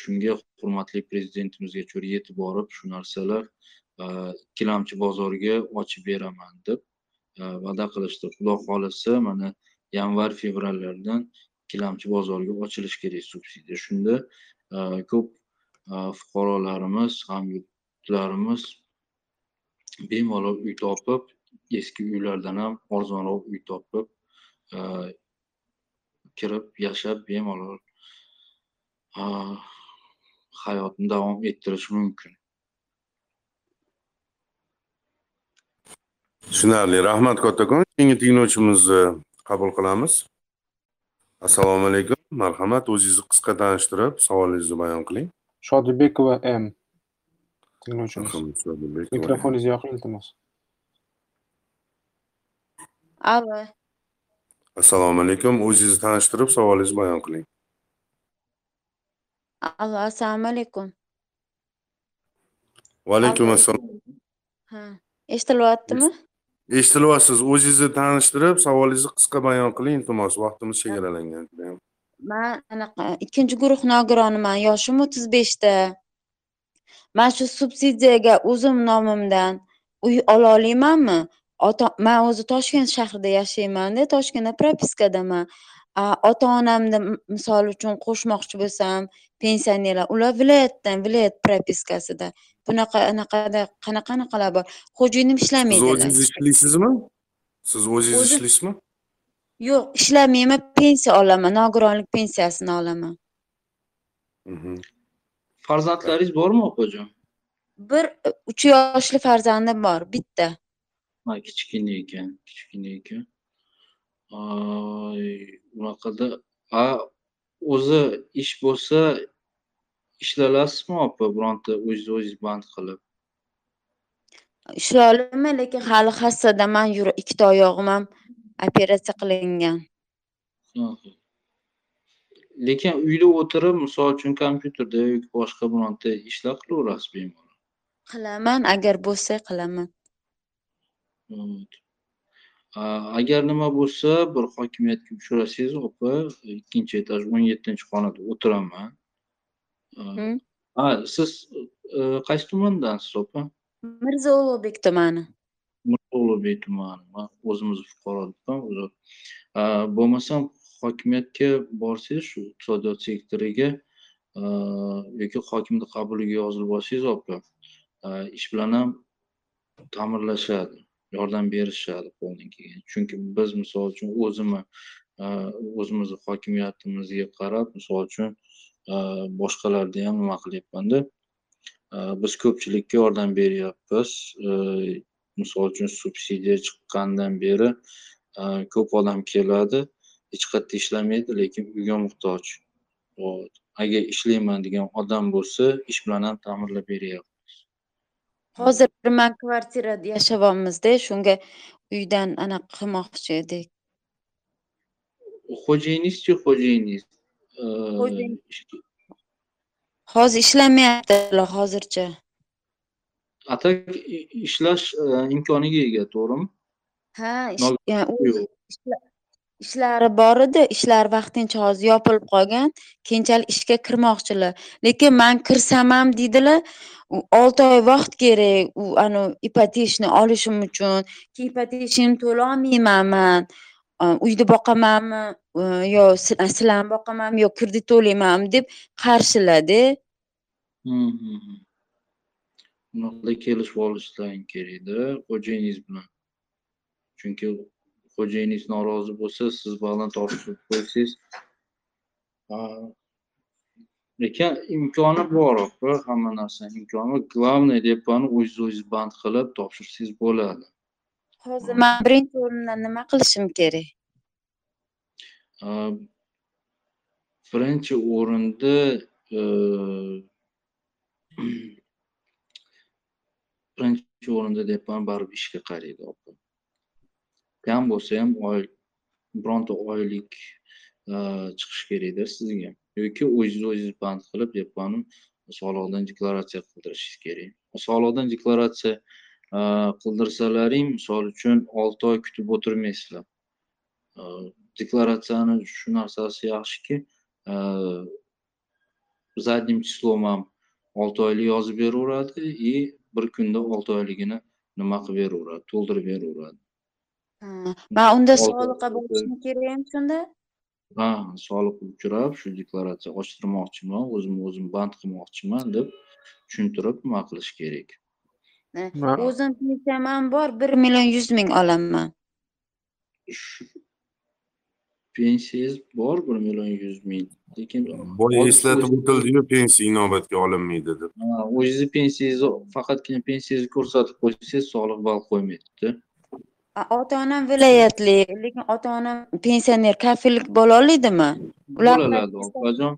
shunga hurmatli prezidentimizga cho'ri yetib borib shu narsalar ikkilamchi bozorga ochib beraman deb va'da qilishdi xudo xohlasa mana yanvar fevrallardan ikkilamchi bozorga ochilishi kerak subsidiya. Shunda e, ko'p e, fuqarolarimiz hamyurtlarimiz bemalol uy topib eski uylardan ham arzonroq uy topib e, kirib yashab bemalol hayotni davom ettirish mumkin. Tushunarli. Rahmat kattakon. Keyingi tinglovchimizni qabul qilamiz. Assalomu alaykum marhamat. O'zingizni qisqa tanishtirib savolingizni bayon qiling. Shodibekova m. Tinglovchimiz mikrofoningizni yoqing iltimos Alo, assalomu alaykum. O'zingizni tanishtirib savolingizni bayon qiling. Alo, assalomu alaykum. va alaykum Alo. assalom Ha, eshitilyaptimi? Eshitilyapsiz o'zingizni tanishtirib savolingizni qisqa bayon qiling iltimos vaqtimiz chegaralangan. Man anaqa ikkinchi guruh nogironiman, yoshim 35 beshda Man shu subsidiyaga o'zim nomimdan uy ola olmaymanmi? Ota man o'zi Toshkent shahrida yashaymanda Toshkentda propiskadaman. Ota-onamni misol uchun qo'shmoqchi bo'lsam, pensionerlar, ular viloyatdan, viloyat propiskasida. Bunaqa anaqada qanaqa anaqalar bor. Xo'jayinim siz ishlamaydilar. o'zingiz ishlaysizmi siz o'zingiz ishlaysizmi Yo'q, ishlamayman, pensiya olaman, nogironlik pensiyasini olaman. Mhm. farzandlaringiz bormi opajon Bir uch yoshli farzandim bor, bitta. ha kichkina ekan kichkina ekan unaqada a o'zi ish bo'lsa ishlalasizmi opa bironta o'zingiz o'zingiz band qilib Ishlay olaman, lekin hali hassadaman, ikkita oyog'im ham operatsiya qilingan. Lekin uyda o'tirib misol uchun kompyuterda yoki boshqa bironta ishlar qilaverasiz bemalol Qilaman, agar bo'lsa qilaman. Agar nima bo'lsa bir hokimiyatga uchrasangiz opa ikkinchi etaj o'n yettinchi xonada o'tiraman? Ha siz e, qaysi tumandansiz opa Mirzo Ulug'bek tumani. Ulug'bek tumani man o'zimiz fuqarolikdan o'zi. Bo'lmasam hokimiyatga borsangiz shu iqtisodiyot sektoriga yoki hokimlik qabuliga yozilib olsangiz opa ish bilan ham ta'minlashadi yordam berishadi qo'ldan kelgan. Chunki biz misol uchun o'zimni o'zimizni hokimiyatimizga qarab misol uchun boshqalarni ham nima qilyapmanda biz ko'pchilikka yordam beryapmiz misol uchun subsidiya chiqqanidan beri ko'p odam keladi hech qayerda ishlamaydi lekin uyga muhtoj agar ishlayman degan odam bo'lsa ish bilan ham ta'minlab beryapmiz Hozir man kvartirada yashayapmizda, shunga uydan anaqa qilmoqchi edik. xo'jayiningizchi xo'jayiningiz a, Xo'jayin. ishga- Hozir ishlamayaptilar hozircha. atak ishlash imkoniga ega to'g'rimi Ha, ishlari bor edi, ishlari vaqtincha hozir yopilib qolgan. Keyinchalik ishga kirmoqchilar. Lekin man kirsam ham deydilar, 6 oy vaqt kerak, u anu ipotechni olishim uchun. Keyin ipotechni to'lolmayman man. Uyda boqamanmi yo sil- sizlarni boqamanmi yo kredit to'laymanmi? deb qarshiladi. Hmm, hmm, hmm. kelishib olishlaring kerakda xo'jayiningiz bilan. Chunki xo'jayiningiz norozi bo'lsa siz baliq topshirib qo'ysangiz lekin imkoni bor hamma narsani imkoni bor. Главное depani o'zingiz o'zingiz band qilib topshirsangiz bo'ladi. Hozir man birinchi o'rinda nima qilishim kerak? Birinchi o'rinda e, (clears throat) birinchi o'rinda deyapman baribir ishga qaraydi opa. Kam bo'lsa ham oy bironta oylik e, chiqish chiqishi kerakda sizga. Yoki o'zingiz o'zingiz band qilib deyapmanu soliqdan deklaratsiya qildirishingiz kerak. Soliqdan deklaratsiya qildirsalaring misol uchun olti oy kutib o'tirmaysizlar A, deklaratsiyani shu narsasi yaxshiki a, задним числом ham olti oylik yozib beraveradi и bir kunda olti oyligini nima qilib beraveradi to'ldirib beraveradi man unda soliqqa oy. borishim kerakmi shunda? ha soliqqa uchrab shu deklaratsiya ochtirmoqchiman o'zimni o'zim band qilmoqchiman deb tushuntirib nima qilish kerak O'zim pensiyam ham bor, 1 million 100 ming olaman. Pensiyangiz bor bir million yuz ming lekin boya eslatib o'tildiyu pensiya inobatga olinmaydi deb. Ha, o'zingizni pensiyangizni faqatgina pensiyangizni ko'rsatib qo'ysangiz soliq ball qo'ymaydida. Ota onam viloyatli lekin ota onam pensioner kafillik bo'la oladimi? Ular bo'ladi opajon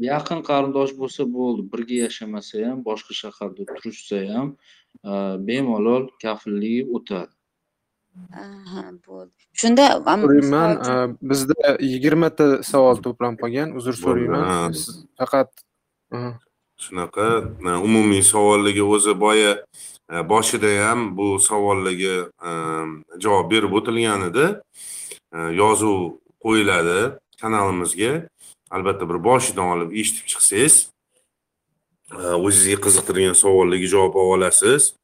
yaqin qarindosh bo'lsa bo'ldi birga yashamasa ham boshqa shaharda turishsa ham e, bemalol kafilligi o'tadi. Aha, bo'ldi. Shunda so'rayman e, bizda yigirmata savol to'planib qolgan. Uzr so'rayman faqat shunaqa umumiy savolligi o'zi boya e, boshida ham bu savollarga javob berib o'tilgan edi. Yozuv qo'yiladi kanalimizga albatta bir boshidan olib eshitib chiqsangiz e, o'zingizga qiziqtirgan savollarga javob ola olasiz.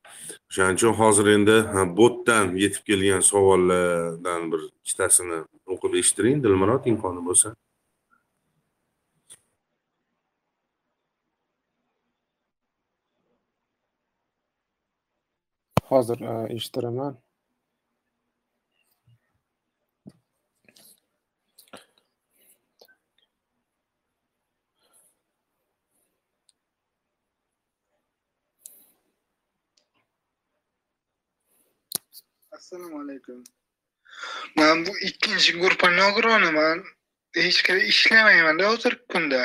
O'shaning uchun hozir endi botdan yetib kelgan savollardan bir ikkitasini o'qib eshittiring. Dilmurod imkoni bo'lsa. Hozir e, eshittiraman assalomu alaykum. Man bu ikkinchi guruhga nogironiman hech qayerda ishlamaymanda hozirgi kunda.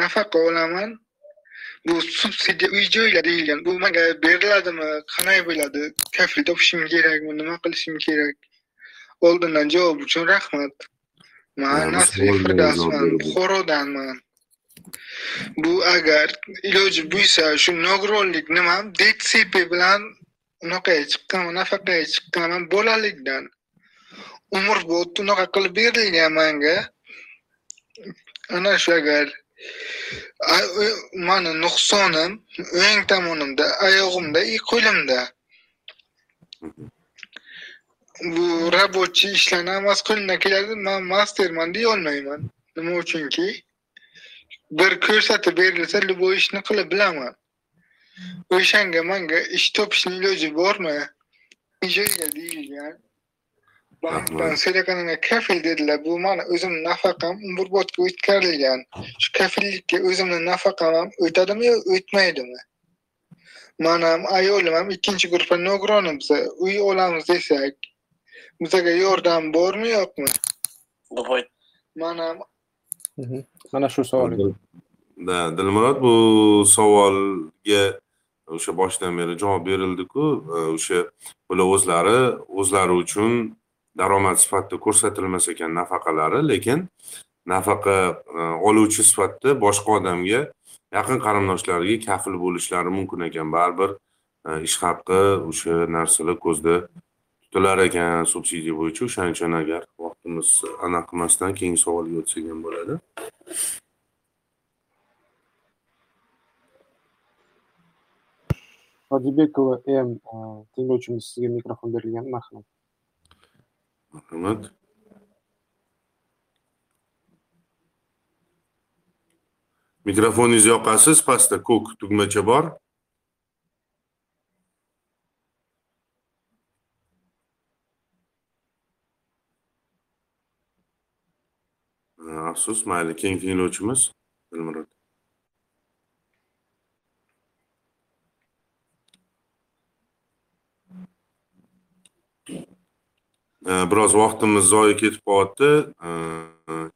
Nafaqa olaman. Bu subsidiya uy joylar deyilgan. Bu menga beriladimi? Qanday bo'ladi? Kafil topishim kerakmi? Nima qilishim kerak? Oldindan javob uchun rahmat. Man nasriy firdavsman berdi. buxorodanman bu agar iloji bo'lsa shu nogironlik nima? Dtsp bilan unaqaga chiqqan nafaqa chiqqanman bolalikdan umr umrbod unaqa qilib berilgan manga ana shu agar mani nuqsonim o'ng tomonimda oyog'imda и qo'limda. Bu рабочий ishlarni hammasi qo'limdan keladi man masterman deyolmayman nima uchunki? Bir ko'rsatib berilsa любой ishni qilib bilaman. O'shanga manga ish topishni iloji bormi joyga deyilgan bankdan so'raganimga kafil dedilar bu mani o'zimni nafaqam umrbodga o'tkazilgan shu kafillikka o'zimni nafaqam ham o'tadimi yo o'tmaydimi man ham ayolim ham ikkinchi guruhda nogironimiz uy olamiz desak bizga yordam bormi yo'qmi man ham Mhm. mana shu savol edi. Da, Dilmurod bu savolga o'sha boshidan beri javob berildi-ku, e, o'sha bular o'zlari o'zlari uchun daromad sifatida ko'rsatilmas ekan nafaqalari, lekin nafaqa e, oluvchi sifatida boshqa odamga yaqin qarindoshlariga kafil bo'lishlari mumkin ekan. Baribir e, ish haqi o'sha narsalar ko'zda tutilar ekan subsidiya bo'yicha. O'shaning uchun agar vaqtimiz anaqa qilmasdan keyingi savolga o'tsak ham bo'ladi. Hojibekova M tinglovchimiz sizga mikrofon berilgan marhamat Marhamat. Mikrofoningizni yoqasiz, pastda ko'k tugmacha bor. Afsus, mayli, keyingi tinglovchimiz Dilmurod. Biroz vaqtimiz zoye ketib qolyapti. E,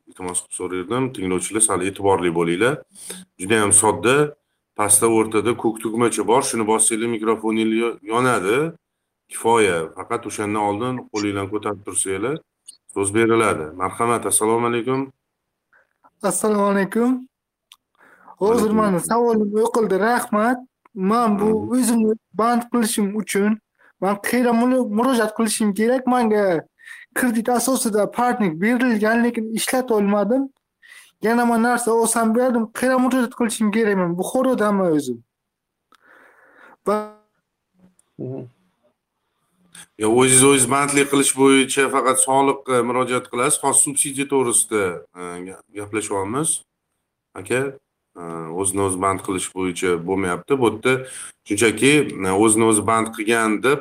Iltimos qilib so'rardim, tinglovchilar sal e'tiborli bo'linglar. Juda ham sodda, pastda o'rtada ko'k tugmacha bor, shuni bossanglar mikrofoningiz yo- yonadi. Kifoya. Faqat o'shandan oldin qo'linglarni ko'tarib tursanglar, so'z beriladi. Marhamat, assalomu alaykum. assalomu alaykum hozir mani savolim o'qildi rahmat man bu o'zimni band qilishim uchun man qayerga murojaat qilishim kerak manga kredit asosida partnik berilgan lekin ishlatolmadim yana man narsa olsam berdim qayerga murojaat qilishim kerak man buxorodaman o'zim va Mhm. Yo, o'zingiz o'zingiz bandlik qilish bo'yicha faqat soliqqa e, murojaat qilasiz. Hozir subsidiya to'g'risida e, gaplashyapmiz. Aka, o'zini o'zi band qilish bo'yicha bo'lmayapti. Bu yerda shunchaki e, o'zini o'zi band qilgan deb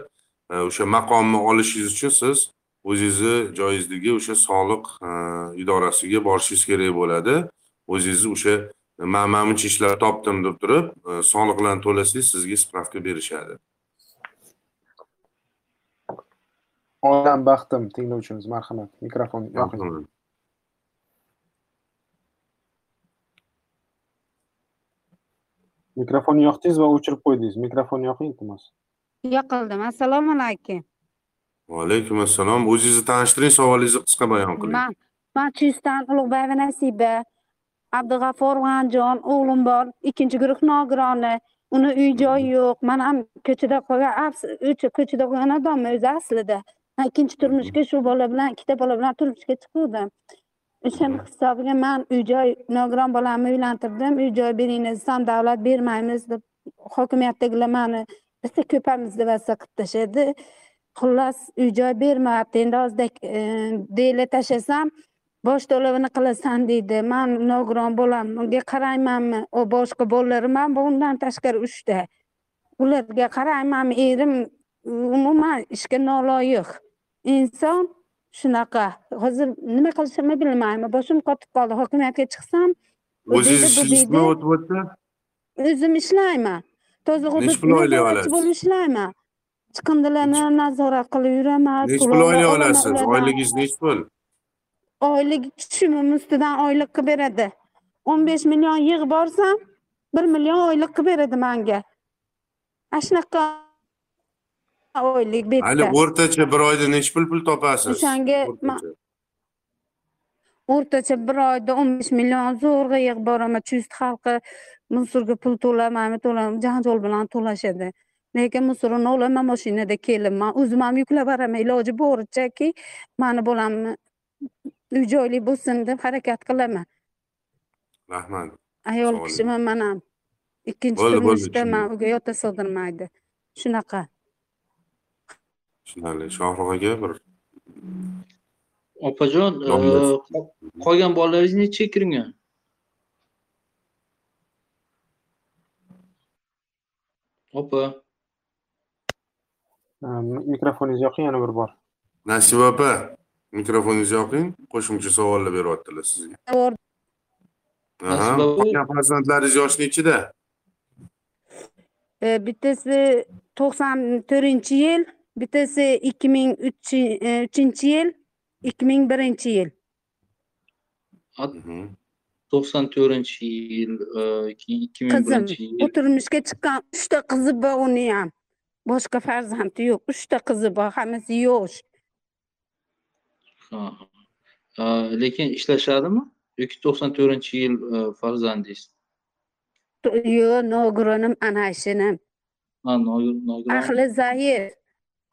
e, o'sha maqomni olishingiz uchun siz o'zingizni joizligi o'sha soliq e, idorasiga borishingiz kerak bo'ladi. O'zingizni o'sha man mana buncha ishlar topdim deb turib e, soliqlarni to'lasangiz sizga spravka berishadi. Olam baxtim tinglovchimiz marhamat. Mikrofon yoqing mikrofonni yoqdingiz va o'chirib qo'ydingiz. Mikrofonni yoqing iltimos. Yoqildim. Assalomu alaykum. Va alaykum assalom. O'zingizni tanishtiring savolingizni qisqa bayon qiling. Man man chustdan ulug'boyeva nasiba. Abdug'afurov anjon o'g'lim bor. Ikkinchi guruh nogironi uni uy joyi yo'q. Man ham ko'chada qolgan o'sha ko'chada qolgan odamman o'zi aslida. Man ikkinchi turmushga shu bola bilan ikkita bola bilan turmushga chiquvdim o'shani hisobiga man uy joy nogiron bolamni uylantirdim. Uy joy beringlar desam davlat bermaymiz deb hokimiyatdagilar mani bitta ko'pamiz deb qilib tashladi. Xullas uy joy bermayapti endi hozir e, deyla tashlasam bosh to'lovini qilasan deydi. Man nogiron bolam unga qaraymanmi? U boshqa bolalarim ham bundan undan tashqari uchta. Ularga qaraymanmi? Erim umuman ishga noloyiq. Inson shunaqa. Hozir nima qilishimni bilmayman. Boshim qotib qoldi. Hokimiyatga chiqsam o'zingiz o'tib o'tdi? O'zim ishlayman. Toza Nechi pul oylik olasiz? bo'lib ishlayman. Chiqindilarni nazorat qilib yuraman nechi pul oylik olasiz? oyligingiz nechi pul? Oylik tushumim ustidan oylik qilib beradi. o'n besh million yig'ib borsam bir million oylik qilib beradi manga. Ana shunaqa oylik hali bitta o'rtacha bir oyda nechi pul pul topasiz? O'shanga O'rtacha. bir oyda o'n besh million zo'rg'a yig'ib boraman. Chust xalqi musorga pul to'lamaymi to'lamaymi janjal bilan to'lashadi. Lekin musorini olaman mashinada kelibman o'zim ham yuklab boraman iloji borichaki mani bolamni uy joyli bo'lsin deb harakat qilaman. Rahmat. Ayol kishiman man ham ikkinchi turmushdaman tushundim. uyga yota sig'dirmaydi. Shunaqa tushunarli. Shohruh aka bir opajon e, qolgan bolalaringiz nechaga kirgan? Opa. Ha, mi- mikrofoningizni yoqing yana bir bor. Nasiba opa mikrofoningizni yoqing qo'shimcha savollar beryaptilar sizga. Qolgan farzandlaringiz yoshi nechida e, bittasi to'qson to'rtinchi yil bittasi ikki ming uchinchi yil ikki ming birinchi yil. To'qson to'rtinchi yil e, ikki ming qizim birinchi u turmushga chiqqan uchta qizi bor uni ham. Boshqa farzandi yo'q uchta qizi bor hammasi yosh. E, lekin ishlashadimi? Yoki to'qson to'rtinchi yil e, farzandingiz? Yo'q nogironim ana nogiron ahli zaif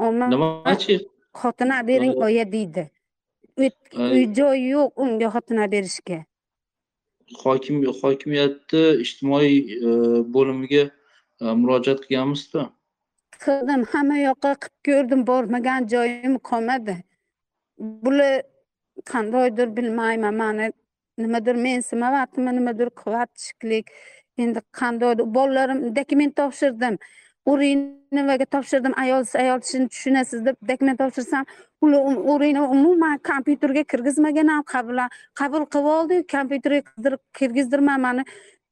omma nimachi xotina bering oya deydi Uy- Ay. uy joy yo'q unga xotina berishga. Hokim hokimiyatni ijtimoiy e, bo'limiga e, murojaat qilganmizda. Qildim hamma yoqqa qilib ko'rdim bormagan joyim qolmadi. Bular qandaydir bilmayman mani nimadir mensimayaptimi nimadir qilyapti shekilli endi qandaydir bolalarim dokument topshirdim urinovaga topshirdim. Ayolsiz ayol tishini tushunasiz deb dokument topshirsam urinova umuman kompyuterga kirgizmagan ham qabul qabul qilib oldi. Kompyuterga kirgizdirmay mani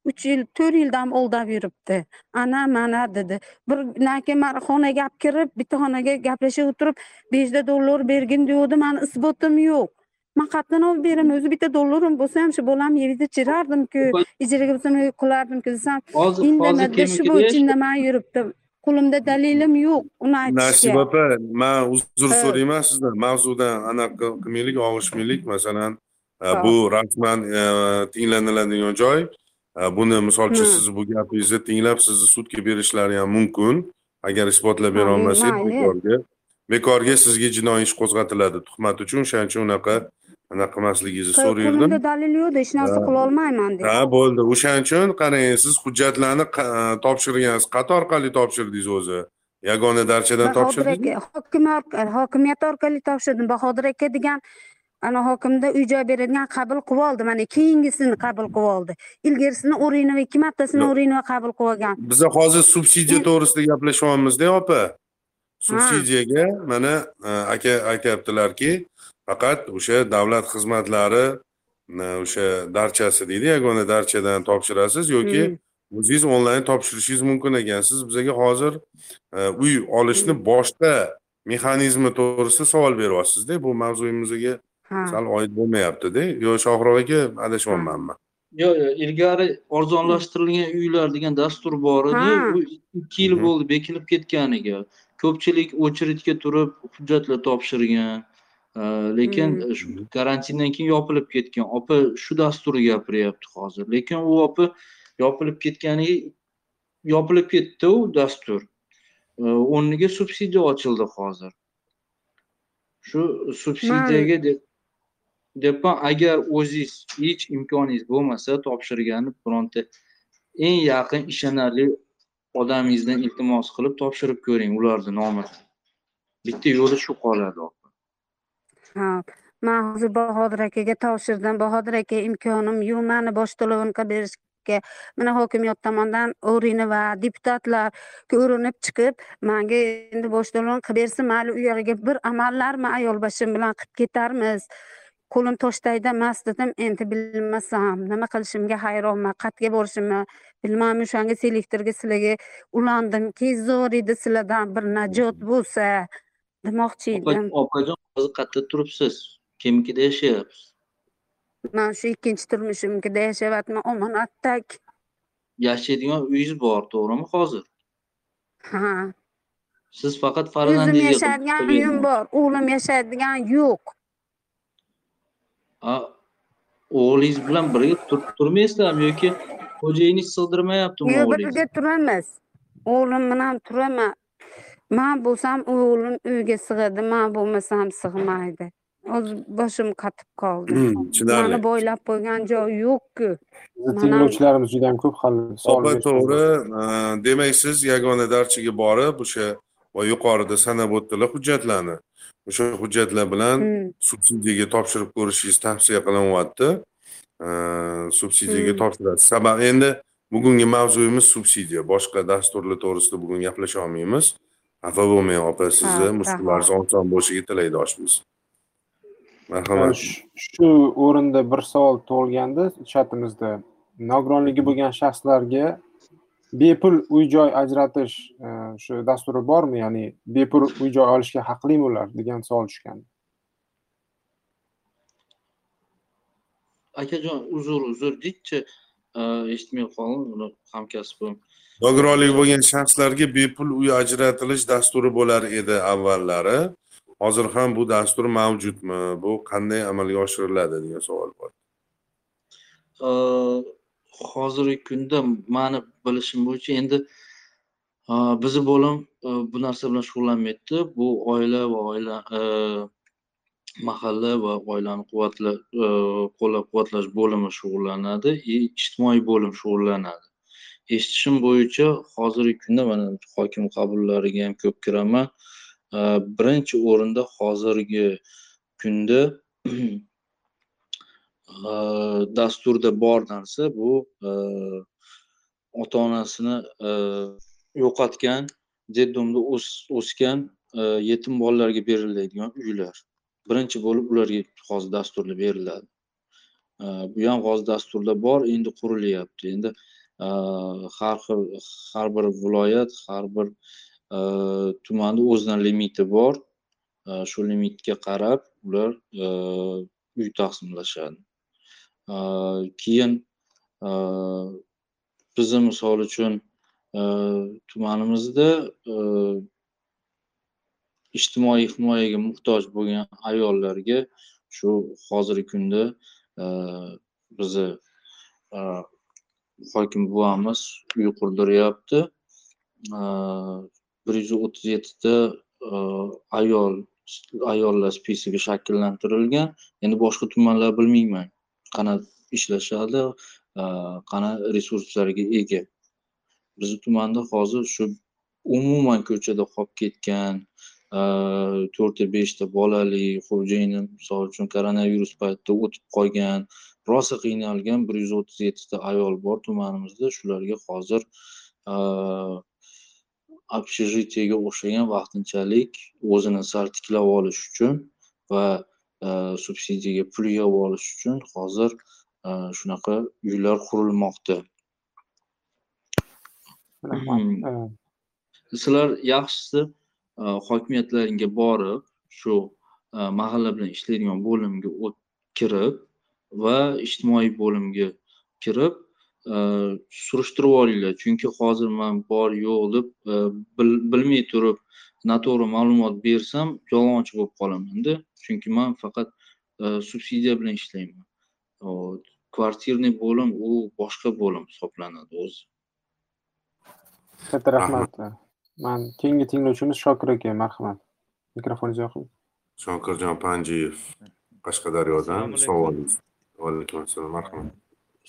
uch yil to'rt yildan oldab yuribdi. Ana mana dedi. Bir keyin man xonaga olib kirib bitta xonaga gaplashib o'tirib beshta dollar bergin degandi mani isbotim yo'q. Man qayerdan olib beraman o'zi bitta dollarim bo'lsa ham shu bolamni yeydi chirardimku ijaraga qilardimku desam indamadida shu bo'yicha indamay yuribdi qo'limda dalilim yo'q uni nasiba aytishga opa man uzr so'rayman sizdan mavzudan anaqa qilmaylik og'ishmaylik masalan e, bu rasman tinglaniladigan joy. E, buni misol uchun sizni bu gapingizni tinglab sizni sudga berishlari ham mumkin agar isbotlab bera olmasangiz bekorga bekorga sizga jinoiy ish qo'zg'atiladi tuhmat uchun o'shaning uchun unaqa anaqa qilmasligingizni so'rayverdim qo'limda dalil yo'q hech narsa qila olmayman dedi. Ha bo'ldi. O'shaning uchun qarang siz hujjatlarni topshirgansiz. Qayerda orqali topshirdingiz o'zi? Yagona darchadan bahodir topshirdingizmi aka hokimiyat orqa- hokimiyat orqali topshirdim. Bahodir aka degan ana hokimda uy joy beradigan qabul qilib oldi. Mana keyingisini qabul qilib oldi. Ilgarisini urinova ikki martasini Yo'q. urinova qabul qilib olgan. Biza hozir subsidiya to'g'risida gaplashyapmizda opa. Subsidiyaga mana aka aytyaptilarki faqat o'sha davlat xizmatlari o'sha darchasi deydi yagona darchadan topshirasiz yoki o'zingiz onlayn topshirishingiz mumkin ekan. Siz bizaga hozir e, uy olishni boshqa mexanizmi to'g'risida savol beryapsizda. Bu mavzuyimizga sal oid bo'lmayaptida. Yo shohrux aka adashyapmanmi yo'q yo'q ilgari arzonlashtirilgan uylar degan dastur bor edi. U ikki yil Mhm. bo'ldi bekilib ketganiga. Ko'pchilik очередьga turib hujjatlar topshirgan lekin Mhm. shu karantindan keyin yopilib ketgan opa shu dasturni gapiryapti hozir. Lekin u opa yopilib ketganiga yopilib ketdi u dastur. Э, o'rniga subsidiya ochildi hozir. Shu subsidiyaga deb deyapman agar o'zingiz hech imkoningiz bo'lmasa topshirgani bironta eng yaqin ishonarli odamingizdan iltimos qilib topshirib ko'ring ularni nomini. Bitta yo'li shu qoladi ha man hozir bahodir akaga topshirdim bahodir aka imkonim yo'q mani bosh to'lovini berishga mana hokimiyat tomonidan o'rini va deputatlar ko'rinib chiqib manga endi bosh to'lovini qilib bersin mayli u yog'iga bir amallarmi ayol bashim bilan qilib ketarmiz. Qo'lim toshdayda emas dedim endi bilmasam nima qilishimga hayronman qayerga borishimni bilmayman o'shanga selektorga sizlarga ulandimki zo'r edi sizlardan bir najot bo'lsa. Demoqchi edim opajon hozir qayerda turibsiz. Kimnikida yashayapsiz? Man shu ikkinchi turmushimnikida yashayapman. Omonatdak yashaydigan uyingiz bor to'g'rimi hozir? Ha. Siz faqat o'zim farzandingizga yashaydigan uyim bor. O'g'lim yashaydigan yo'q. O'g'lingiz bilan birga tur- turmaysizlarmi yoki xo'jayingiz sig'dirmayaptimi yo'q birga turamiz. O'g'lim bilan turaman man bo'lsam o'g'lim uyga sig'adi man bo'lmasam sig'maydi hozir boshim qotib qoldi mani tushunarli boylab qo'ygan joy yo'q-ku tinglovchilarimiz juda ham ko'p hal savol opa to'g'ri demak siz yagona darchaga borib o'sha va yuqorida sanab o'tdilar hujjatlarni o'sha hujjatlar bilan subsidiyaga topshirib ko'rishingiz tavsiya qilinyapti subsidiyaga topshirasiz sababi endi bugungi mavzuyimiz subsidiya boshqa dasturlar to'g'risida bugun gaplasha olmaymiz xafa bo'lmang opa sizni Ha, mushkullaringiz oson bo'lishiga tilakdoshmiz Ha, marhamat sh- Shu o'rinda bir savol tug'ilgandi chatimizda. Nogironligi bo'lgan shaxslarga bepul uy joy ajratish e, shu dasturi bormi? Ya'ni bepul uy joy olishga haqlimi ular? degan savol tushgan. akajon uzr uzr deychi eshitmay qoldim. Uni hamkasbim nogironligi bo'lgan shaxslarga bepul uy ajratilish dasturi bo'lar edi avvallari. Hozir ham bu dastur mavjudmi? Bu qanday amalga oshiriladi degan savol bor. Hozirgi kunda mani bilishim bo'yicha endi e, bizni bo'lim e, bu narsa bilan shug'ullanmayapti. Bu oila va oila e, mahalla va oilani quvvatla qo'llab quvvatlash bo'limi shug'ullanadi и ijtimoiy bo'lim shug'ullanadi. Eshitishim bo'yicha hozirgi kunda mana hokim qabullariga ham ko'p kiraman. Birinchi o'rinda hozirgi kunda (clears throat) dasturda bor narsa bu ota onasini yo'qotgan detdomda o'sgan yetim bolalarga beriladigan uylar. Birinchi bo'lib ularga hozir dasturda beriladi. Bu ham hozir dasturda bor endi qurilyapti. Endi Э, har xil har bir viloyat har bir э, tumanni o'zini limiti bor. Э, shu limitga qarab ular uy taqsimlashadi. Keyin bizni misol uchun tumanimizda ijtimoiy himoyaga muhtoj bo'lgan ayollarga shu hozirgi kunda bizni e, hokim buvamiz uy qurdiryapti bir yuz o'ttiz yettita ayol ayollar spisigi shakllantirilgan. Endi boshqa tumanlar bilmayman. Qanaqa ishlashadi qanaqa resurslarga ega. Bizni tumanda hozir shu umuman ko'chada qolib ketgan to'rtta beshta bolali xo'jayini misol uchun koronavirus paytida o'tib qolgan rosa qiynalgan bir yuz o'ttiz yettita ayol bor tumanimizda. Shularga hozir общежитиеga o'xshagan vaqtinchalik o'zini sal tiklab olish uchun va subsidiyaga pul yig'ib olish uchun hozir shunaqa uylar qurilmoqda. Hmm. Sizlar yaxshisi hokimiyatlaringga borib shu mahalla bilan ishlaydigan bo'limga kirib va ijtimoiy bo'limga kirib e, surishtirib olinglar. Chunki hozir man bor yo'q deb e, bil- bilmay turib noto'g'ri ma'lumot bersam yolg'onchi bo'lib qolamanda. Chunki man faqat e, subsidiya bilan ishlayman. Kvartirniy bo'lim u boshqa bo'lim hisoblanadi o'zi. Katta rahmat. Man keyingi tinglovchimiz shokir aka marhamat. Mikrofoningizni yoqing shokirjon panjiyev qashqadaryodan savolingiz vaalaykum assalom marhamat.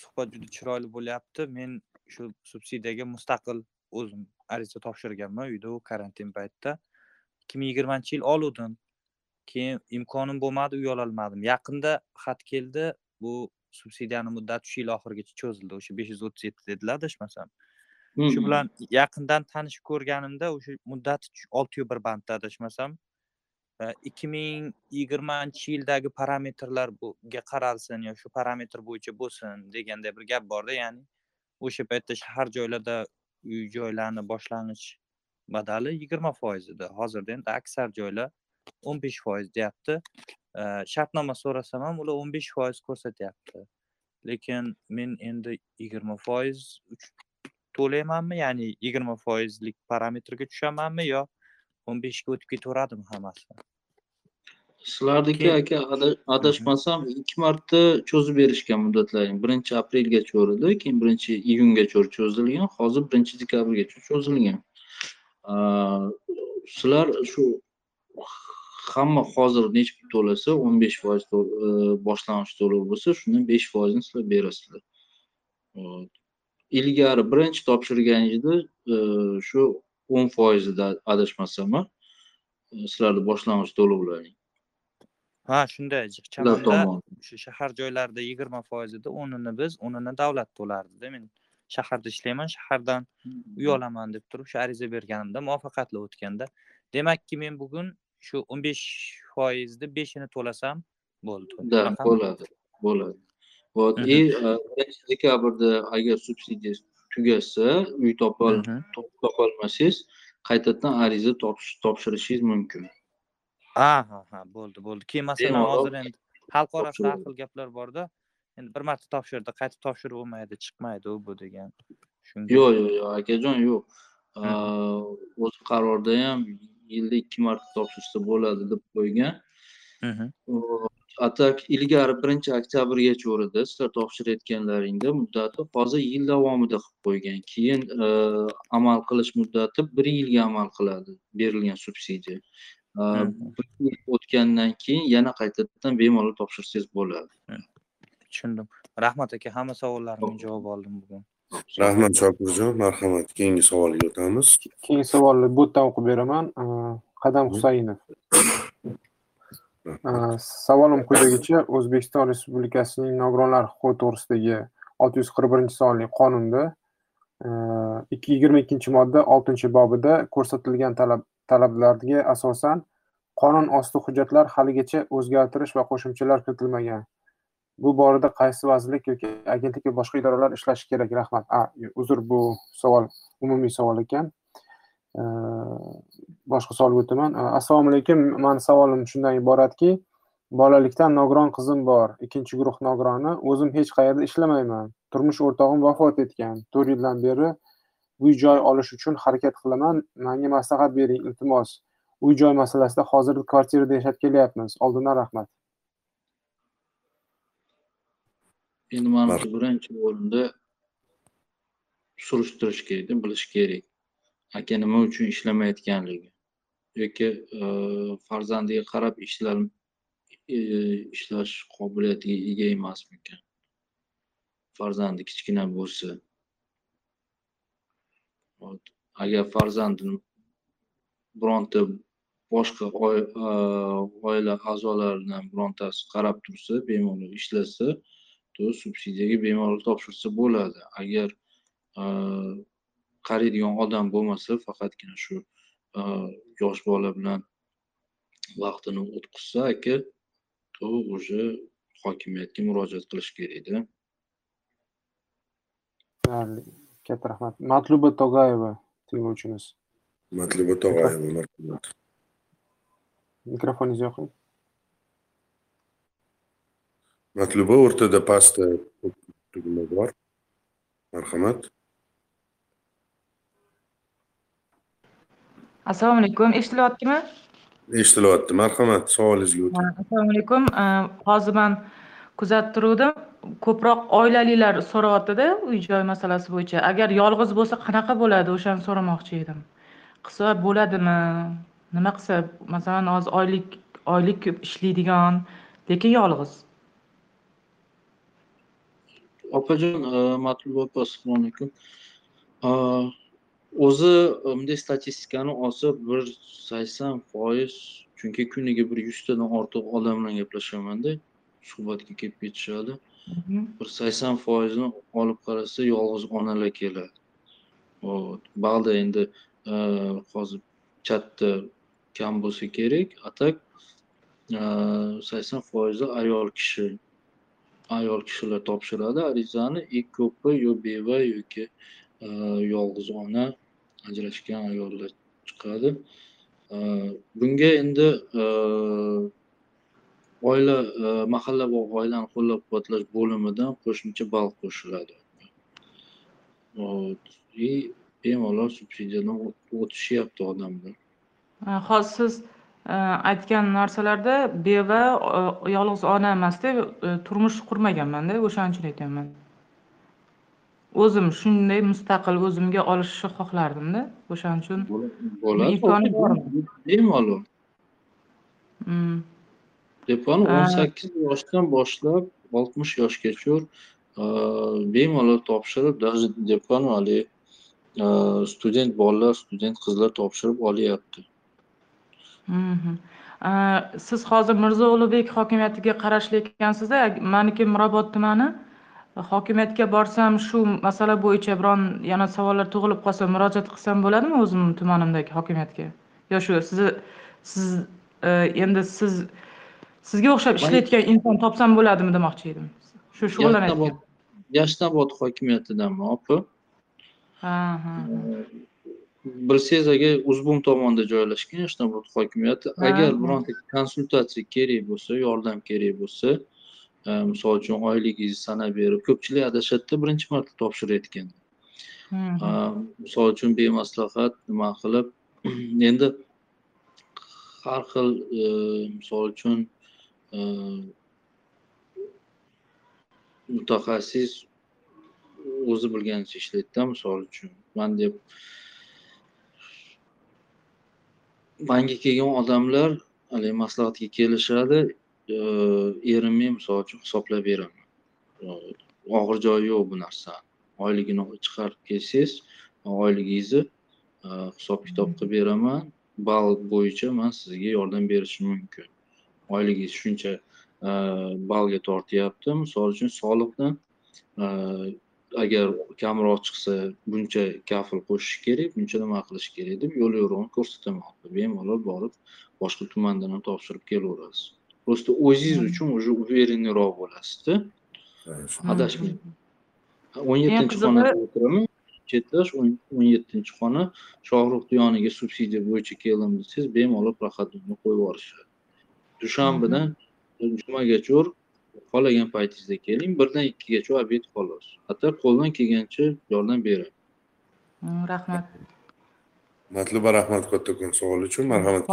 Suhbat juda chiroyli bo'lyapti. Men shu subsidiyaga mustaqil o'zim ariza topshirganman. Uyda u karantin paytida. Ikki ming yigirmanchi yil oluvdim. Keyin imkonim bo'lmadi uy ololmadim. Yaqinda xat keldi. Bu subsidiyani muddati shu yil oxirigacha cho'zildi. O'sha besh yuz o'ttiz yetti dedilar adashmasam shu bilan yaqindan tanishib ko'rganimda o'sha muddati olti yu bir bandda adashmasam ikki ming yigirmanchi yildagi parametrlarga qaralsin yo shu parametr bo'yicha bo'lsin deganda bir gap borda ya'ni o'sha paytda shahar joylarda uy joylarni boshlang'ich badali yigirma foiz edi. Hozirda endi aksar joylar o'n besh foiz deyapti. Shartnoma so'rasam ham ular o'n besh foiz ko'rsatyapti. Lekin men endi yigirma foiz uch- to'laymanmi ya'ni yigirma foizlik parametrga tushamanmi yo o'n beshga o'tib ketaveradimi hammasi? Sizlarniki aka ada- adashmasam ikki marta cho'zib berishgan muddatlaring. Birinchi aprelga cho'ridi keyin birinchi iyungacha cho'zilgan hozir birinchi dekabrgacha cho'zilgan. Sizlar shu hamma hozir necha pul to'lasa o'n besh foiz e, boshlang'ich to'lov bo'lsa shundan besh foizini sizlar berasizlar. Ilgari birinchi topshirganingizda e, shu o'n foizida adashmasam e, sizlarni boshlang'ich to'lovlaring ha shunday tomon o'sha shahar joylarida yigirma foiz edi o'nini biz o'nini davlat to'lardida men shaharda ishlayman shahardan uy olaman deb turib shu ariza berganimda muvaffaqiyatli o'tganda demakki men bugun shu o'n besh foizni beshini to'lasam bo'ldi. Bo'ladi bo'ladi. Вот и birinchi dekabrda agar subsidiya tugasa uy topol top- topolmasangiz qaytadan ariza topshirishingiz mumkin ha ha ha bo'ldi bo'ldi. Keyin masalan hozir endi xalq orasida har xil gaplar borda. Endi bir marta topshirdi qaytib topshirib bo'lmaydi chiqmaydi u bu degan shunga. Yo'q yo'q yo'q akajon yo'q o'zi qarorda ham yilda ikki marta topshirsa bo'ladi deb qo'ygan. A так ilgari birinchi oktyabrgacha edi sizlar topshirayotganlaringda muddati hozir yil davomida qilib qo'ygan. Keyin amal qilish muddati bir yilga amal qiladi berilgan subsidiya O'tgandan keyin yana qaytadan bemalol topshirsangiz bo'ladi. Tushundim. Rahmat aka hamma savollarimga javob oldim bugun. Rahmat shokirjon marhamat. Keyingi savolga o'tamiz. Keyingi savolni botdan o'qib beraman. Qadam husaynov. Savolim quyidagicha o'zbekiston respublikasining nogironlar huquqi to'g'risidagi olti yuz qirq birinchi sonli qonunda ikki yigirma ikkinchi modda oltinchi bobida ko'rsatilgan talab talablarga asosan qonun osti hujjatlar haligacha o'zgartirish va qo'shimchalar kiritilmagan. Bu borada qaysi vazirlik yoki agentlik va boshqa idoralar ishlashi kerak? Rahmat. A uzr bu savol umumiy savol ekan. Boshqa savolga o'taman. Assalomu alaykum. Mani savolim shundan iboratki bolalikdan nogiron qizim bor. Ikkinchi guruh nogironi o'zim hech qayerda ishlamayman. Turmush o'rtog'im vafot etgan. To'rt yildan beri uy joy olish uchun harakat qilaman. Menga maslahat bering iltimos. Uy joy masalasida hozir kvartirada yashab kelyapmiz. Oldindan rahmat. Endi manimcha birinchi o'rinda surishtirish kerakda bilish kerak. Aka nima uchun ishlamayotganligi. Yoki e, farzandiga qarab ishlar e, ishlash qobiliyatiga ega emasmikan? Farzandi kichkina bo'lsa agar farzandim bironta boshqa oila a'zolaridan birontasi qarab tursa bemalol ishlasa то subsidiyaga bemalol topshirsa bo'ladi. Agar qaraydigan odam bo'lmasa faqatgina shu yosh bola bilan vaqtini o'tkazsa aka то уже hokimiyatga murojaat qilish kerakda. Katta rahmat matluba tog'ayeva tinglovchimiz matluba tog'ayeva marhamat mikrofoningizni yoqing matluba o'rtada pastda tugma bor marhamat assalomu alaykum eshitilyaptimi eshitilyapti marhamat savolingizga o'ting assalomu alaykum hozir man kuzatib turuvdim ko'proq oilalilar so'rayaptida uy joy masalasi bo'yicha. Agar yolg'iz bo'lsa qanaqa bo'ladi? O'shani so'ramoqchi edim. Qilsa bo'ladimi? Nima qilsa masalan hozir oylik oylik ko'p ishlaydigan lekin yolg'iz. Opajon e, matluba opa assalomu alaykum. E, o'zi e, bunday statistikani olsa bir sakson foiz chunki kuniga bir yuztadan ortiq odam bilan gaplashamanda suhbatga kelib ketishadi. Bir sakson foizini olib qarasa yolg'iz onalar keladi. Hop, ba'zida endi e, hozir chatda kam bo'lsa kerak a tak e, sakson foizi ayol kishi ayol kishilar topshiradi. Arizani и ko'pi yo beva yoki e, yolg'iz ona ajrashgan ayollar chiqadi. Bunga endi oila e, mahalla va oilani qo'llab quvvatlash bo'limidan qo'shimcha ball qo'shiladi. И bemalol subsidiyadan o't- o'tishyapti odamlar. Ha, hozir siz e, aytgan narsalarda beva e, yolg'iz ona emasda e, turmush qurmaganmanda o'shaning uchun aytyapman. O'zim shunday mustaqil o'zimga olishni xohlardimda o'shaning uchun bo'ladi. imkoni bormi? Bemalol Ha. o'n sakkiz yoshdan boshlab oltmish yoshgacha e, bemalol topshirib даже depani haligi e, student bolalar student qizlar topshirib olyapti Mhm. A, siz hozir mirzo ulug'bek hokimiyatiga qarashli ekansizda maniki mirobod tumani hokimiyatga borsam shu masala bo'yicha biron yana savollar tug'ilib qolsa murojaat qilsam bo'ladimi o'zim tumanimdagi hokimiyatga yo shu sizni siz e, endi siz sizga o'xshab ishlayotgan inson topsam bo'ladimi demoqchi edim. Shu shug'ullanayotgan yashnobod hokimiyatidanmi opa ha ha. Bilsangiz agar uzbum tomonda joylashgan yashnobod hokimiyati agar bironta konsultatsiya kerak bo'lsa yordam kerak bo'lsa e, misol uchun oyligingizni sanab berib ko'pchilik adashadida birinchi marta topshirayotgan. A, misol uchun bemaslahat nima qilib (clears throat) endi har xil e, misol uchun e, mutaxassis o'zi bilganicha ishlaydida misol uchun? Man deb manga kelgan odamlar haligi maslahatga kelishadi erimga misol uchun hisoblab beraman. Og'ir joyi yo'q bu narsani. Oyligini chiqarib kelsangiz oyligingizni hisob kitob qilib beraman. Ball bo'yicha man sizga yordam berishim mumkin. Oyligingiz shuncha e, ballga tortyapti misol uchun soliqdan e, agar kamroq chiqsa buncha kafil qo'shish kerak buncha nima qilish kerak deb yo'l yo'rig'ini ko'rsataman. Bemalol borib boshqa tumandan ham topshirib kelaverasiz. Просто o'zingiz uchun уже уверенныйroq bo'lasizda. Adashmang o'n yettinchi xonada o'tiraman. Chetlash o'n yettinchi xona. Shohruh yoniga subsidiya bo'yicha keldim desangiz bemalol проходной qo'yib yuborishadi dushanbadan jumagacha xohlagan paytingizda keling. Birdan ikkigacha obed xolos. Hatto qo'ldan kelgancha yordam beraman. Mm, rahmat. Matluba rahmat kattakon savol uchun. Marhamat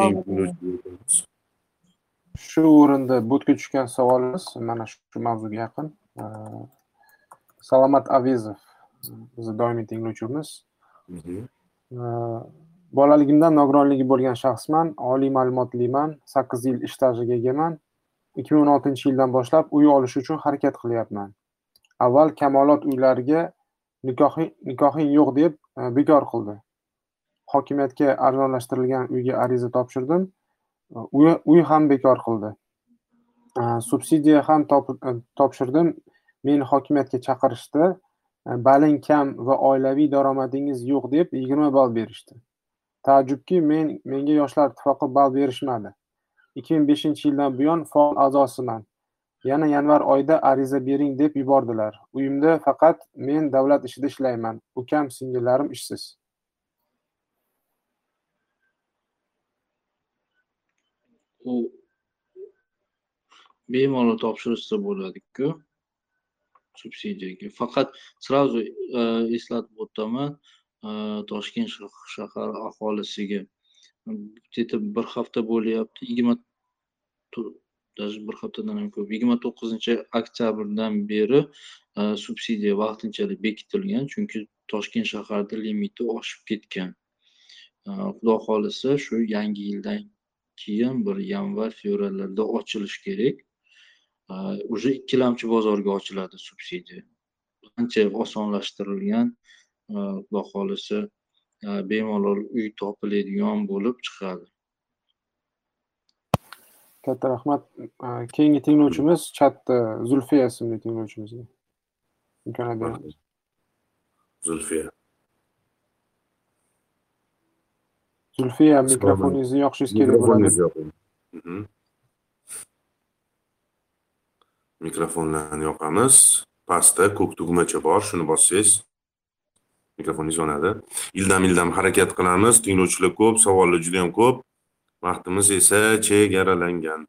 shu o'rinda bo'tga tushgan savolimiz mana shu mavzuga yaqin. Salomat avezov bizni doimiy tinglovchimiz. Mhm. Bolaligimdan nogironligi bo'lgan shaxsman oliy ma'lumotliman sakkiz yil ish stajiga egaman. Ikki ming o'n oltinchi yildan boshlab uy olish uchun harakat qilyapman. Avval kamolot uylariga nikohi nikohing yo'q deb e, bekor qildi. Hokimiyatga arzonlashtirilgan uyga ariza topshirdim. E, uy ham bekor qildi. E, subsidiya ham topshirdim. Meni hokimiyatga chaqirishdi. Baling kam va oilaviy daromadingiz yo'q deb yigirma ball berishdi. Taajjubki men menga yoshlar ittifoqi ball berishmadi. Ikki ming beshinchi yildan buyon faol a'zosiman. Yana yanvar oyida ariza bering deb yubordilar. Uyimda faqat men davlat ishida ishlayman. Ukam singillarim ishsiz. U bemalol topshirishsa bo'ladiku subsidiyaga. Faqat сразу e, eslatib o'taman Э, toshkent shahar aholisiga. Tetib bir hafta bo'lyapti. Yigirma даже bir haftadan ham ko'p. Yigirma to'qqizinchi oktyabrdan beri e, subsidiya vaqtinchalik bekitilgan chunki toshkent shaharida limiti oshib ketgan. E, Xudo xohlasa shu yangi yildan keyin bir yanvar fevrallarda ochilishi kerak. E, Уже ikkilamchi bozorga ochiladi subsidiya. Ancha osonlashtirilgan xudo xohlasa bemalol uy topiladigan bo'lib chiqadi. Katta rahmat. Keyingi tinglovchimiz chatda zulfiya ismli tinglovchimizga imkoniyat beramiz zulfiya. Zulfiya mikrofoningizni yoqishingiz kerak bo'ladi. Yoqing mikrofonlarni yoqamiz. Pastda ko'k tugmacha bor shuni bossangiz mikrofon yonadi ildam ildam harakat qilamiz. Tinglovchilar ko'p savollar juda yam ko'p. Vaqtimiz esa chegaralangan.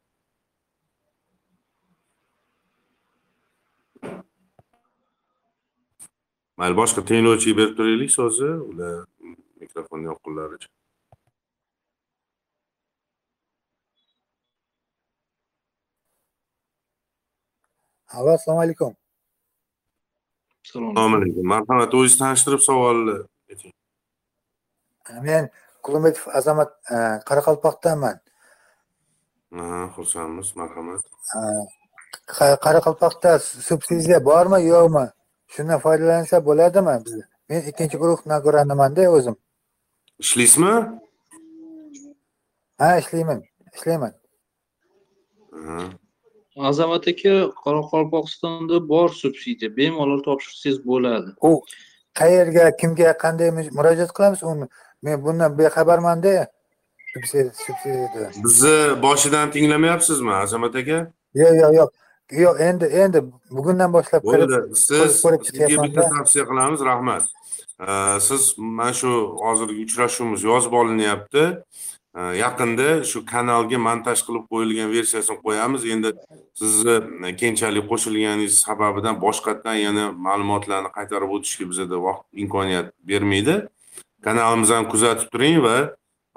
Mayli boshqa tinglovchiga berib turaylik so'zni ular mikrofonni yoqqunlaricha. Alo assalomu alaykum. Assalomu alaykum marhamat o'zingizni tanishtirib savolni ayting men qulimetov azamat e, qoraqalpoqdanman Ha, xursandmiz marhamat E, Qa- qoraqalpoqda subsidiya bormi yo'qmi shundan foydalansa bo'ladimi biz men ikkinchi guruh nogironimanda o'zim ishlaysizmi ha ishlayman ishlayman. Azamat aka qoraqalpog'istonda bor subsidiya bemalol topshirsangiz bo'ladi. U qayerga kimga qanday mu- murojaat qilamiz uni men bundan bexabarmanda bizni boshidan tinglamayapsizmi azamat aka yo'q yo'q yo'q yo'q endi endi bugundan boshlab bo'ldi. siz sizga bitta tavsiya qilamiz rahmat. Siz mana shu hozirgi uchrashuvimiz yozib olinyapti yaqinda shu kanalga montaj qilib qo'yilgan versiyasini qo'yamiz. Endi sizni keyinchalik qo'shilganingiz sababidan boshqatdan yana ma'lumotlarni qaytarib o'tishga bizada vaqt imkoniyat bermaydi. Kanalimizni ham kuzatib turing va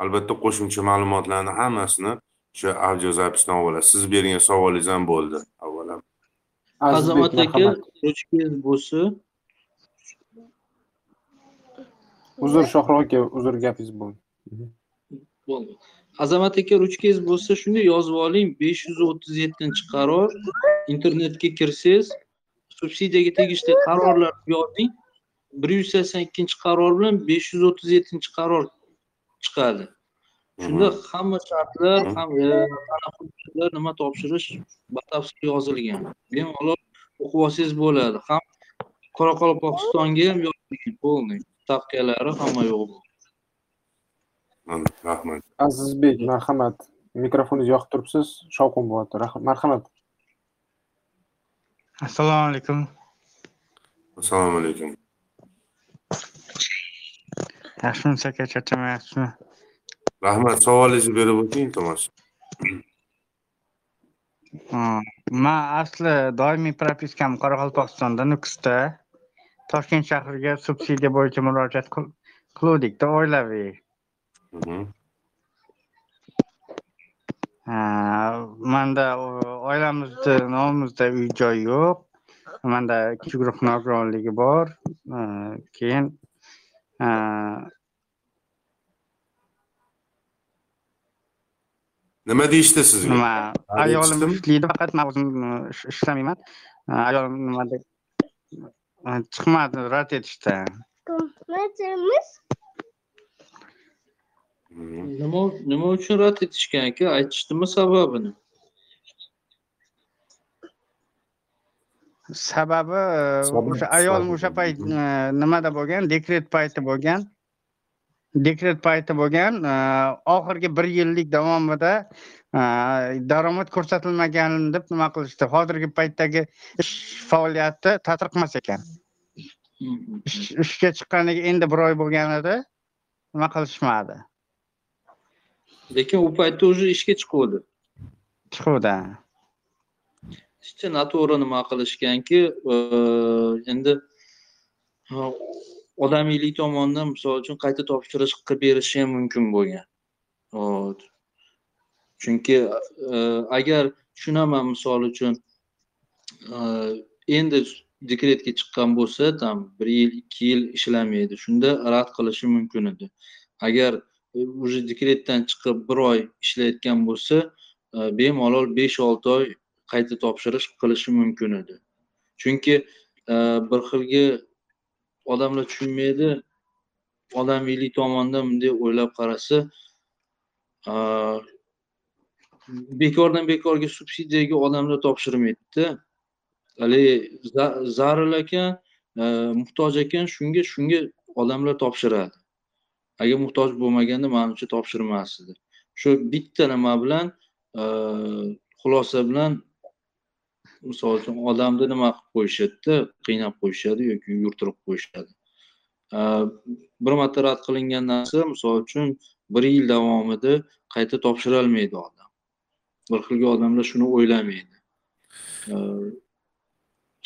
albatta qo'shimcha ma'lumotlarni hammasini o'sha audio zapisdan olasiz siz bergan savolingiz ham bo'ldi. Avvalam azamat aka ruchkangiz bo'lsa. Uzr shohruh aka uzr gapingiz bo'ldi bo'ldi. Azamat aka ruchkangiz bo'lsa shunday yozib oling besh yuz o'ttiz yettinchi qaror internetga kirsangiz subsidiyaga tegishli qarorlarni yozing bir yuz sakson ikkinchi qaror bilan besh yuz o'ttiz yettinchi qaror chiqadi. Shunda hamma shartlar ham qanaqa hujjatlar nima topshirish batafsil yozilgan. Bemalol o'qib olsangiz bo'ladi. Ham qoraqalpog'istonga ham yozilgan полный stavkalari hamma yo'q rahmat azizbek marhamat. Mikrofoningizni yoqib turibsiz. Shovqin bo'lyapti. Marhamat. Assalomu alaykum. Assalomu alaykum. Yaxshimisiz aka charchamayapsizmi? Rahmat savolingizni berib o'ting iltimos Ha, man asli doimiy propiskam qoraqalpog'istonda nukusda toshkent shahriga subsidiya bo'yicha murojaat qil- qiluvdikda oilaviy Ha, manda o- oilamizni nomimizda uy joy yo'q manda ikkinchi guruh nogironligi bor keyin nima deyishdi sizga nima ayolim ishlaydi faqat man o'zim ish- ishlamayman ayolim nimada Ha, chiqmadi rad etishdi nima nima uchun rad etishgan aka? Aytishdimi sababini? Sababi Sababi- o'sha ayol o'sha payt e, nimada bo'lgan? Dekret payti bo'lgan. Dekret payti bo'lgan. E, oxirgi bir yillik davomida e, daromad ko'rsatilmagan deb nima qilishdi? Hozirgi paytdagi ish faoliyati tatbiqmas ekan. Ish- ishga chiqqaniga endi bir oy bo'lgan edi nima qilishmadi lekin u paytda уже ishga chiquvdi. Chiquvdi. Ishchi noto'g'ri nima qilishganki endi ha, odamiylik tomonidan misol uchun qayta topshirish qilib berishi ham mumkin bo'lgan. Chunki e, agar tushunaman misol uchun e, endi dekretga chiqqan bo'lsa там bir yil ikki yil ishlamaydi. Shunda rad qilishi mumkin edi. Agar e, E, уже dekretdan chiqib bir oy ishlayotgan bo'lsa e, bemalol besh olti oy qayta topshirish qilishi mumkin edi. Chunki e, bir xilgi odamlar tushunmaydi odamiylik tomondan bunday o'ylab qarasa bekordan bekorga subsidiyaga odamlar topshirmaydida haligi zaril ekan muhtoj ekan shunga shunga odamlar topshiradi. Agar muhtoj bo'lmaganda manimcha topshirmas edi shu bitta nima bilan e, xulosa bilan misol uchun odamni nima qilib qo'yishadida qiynab qo'yishadi yoki yurtirib qo'yishadi. E, bir marta rad qilingan narsa misol uchun bir yil davomida qayta topshirolmaydi odam. Bir xilgi odamlar shuni o'ylamaydi. E,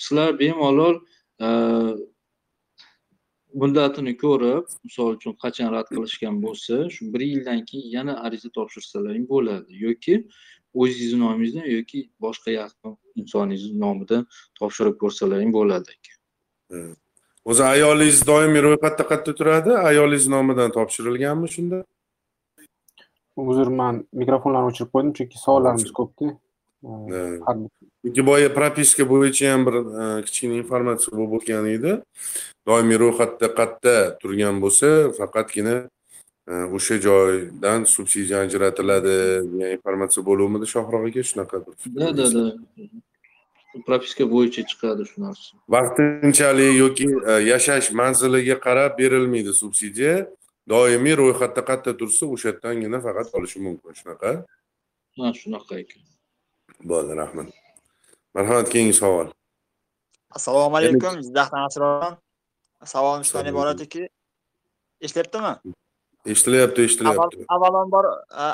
sizlar bemalol muddatini ko'rib misol uchun qachon rad qilishgan bo'lsa shu bir yildan keyin yana ariza topshirsalaring bo'ladi. Yoki o'zingizni nomingizdan yoki boshqa yaqin insoningiz nomidan topshirib ko'rsalaring bo'ladi o'zi ayolingiz doimiy ro'yxatda qayerda turadi? Ayolingiz nomidan topshirilganmi shunda? Uzr man mikrofonlarni o'chirib qo'ydim chunki savollarimiz ko'pda chunki boya propiska bo'yicha ham bir kichkina informatsiya bo'lib o'tgan edi doimiy ro'yxatda qayerda turgan bo'lsa faqatgina o'sha joydan subsidiya ajratiladi degan informatsiya bo'luvmidi shohrux aka shunaqa bir da da da propiska bo'yicha chiqadi shu narsa vaqtinchalik yoki yashash manziliga qarab berilmaydi subsidiya doimiy ro'yxatda qayerda tursa o'sha yerdangina faqat olishi mumkin shunaqa ha shunaqa ekan bo'ldi rahmat. Marhamat keyingi savol assalomu alaykum jizzaxdan asroron savolim shundan iboratki eshityaptimi? Eshitilyapti eshitilyapti. Avvalambor e,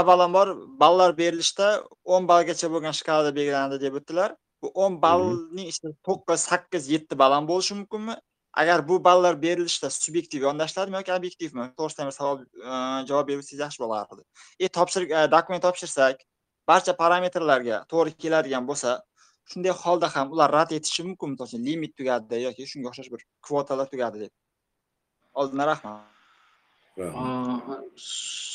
avvalambor ballar berilishda o'n ballgacha bo'lgan shkalada belgilandi deb o'tdilar. Bu o'n ballning ichida to'qqiz sakkiz yetti ball ham bo'lishi mumkinmi? Agar bu ballar berilishda subyektiv yondashiladimi yoki obyektivmi? To'g'risida savol e, javob bersangiz yaxshi bo'lardi. И topshir e, dokument topshirsak barcha parametrlarga to'g'ri keladigan bo'lsa shunday holda ham ular rad etishi mumkin. Misol uchun limit tugadi yoki shunga o'xshash bir kvotalar tugadi deb. Oldindan rahmat.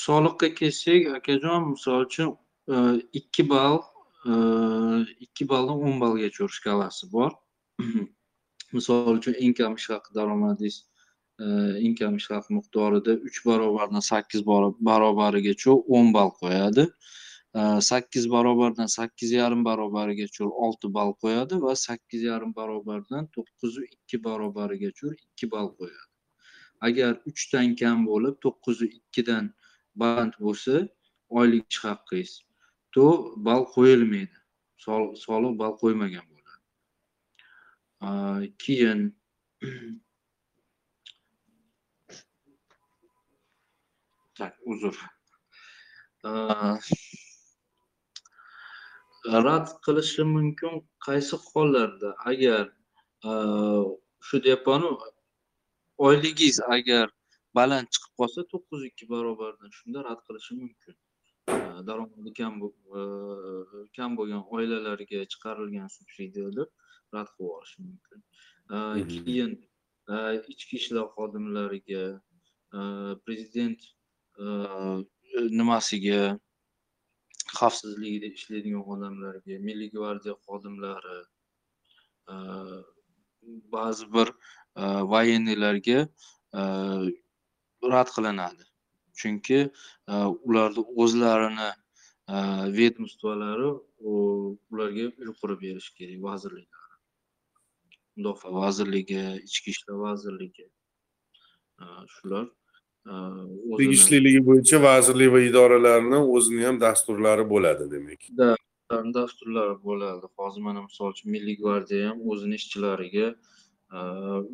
Soliqqa kelsak akajon misol uchun ikki ball ikki balldan o'n ballgacha urish shkalasi bor. (clears throat) Misol uchun eng kam ish haqi daromadingiz eng kam ish haqi miqdorida uch barobardan sakkiz barobarigacha o'n ball qo'yadi. Sakkiz barobardan sakkiz yarim barobarigacha olti ball qo'yadi va sakkiz yarim barobardan to'qqizu ikki barobarigacha ikki ball qo'yadi. Agar uchdan kam bo'lib to'qqizu ikkidan baland bo'lsa oylik ish haqqingiz. То ball qo'yilmaydi. Soliq ball qo'ymagan bo'ladi. Keyin (clears throat) так uzr. Rad qilishi mumkin qaysi hollarda? Agar shu deyapmanu oyligingiz agar baland chiqib qolsa to'qqiz ikki barobardan shunda rad qilishi mumkin. Daromadi kam kam bo'lgan oilalarga chiqarilgan subsidiyalar rad qilib yuborishi mumkin. Keyin ichki ishlar xodimlariga prezident nimasiga xavfsizligida ishlaydigan odamlarga milliy gvardiya xodimlari e, ba'zi bir e, военныйlarga e, rad qilinadi. Chunki ularni o'zlarini aa, ведомстволari ularga uy qurib berishi kerak vazirliklar mudofaa vazirligi ichki ishlar vazirligi shular tegishliligi bo'yicha vazirlik va idoralarni o'zini ham dasturlari bo'ladi demak. Da- dasturlari bo'ladi. Hozir mana misol uchun milliy gvardiya ham o'zini ishchilariga e,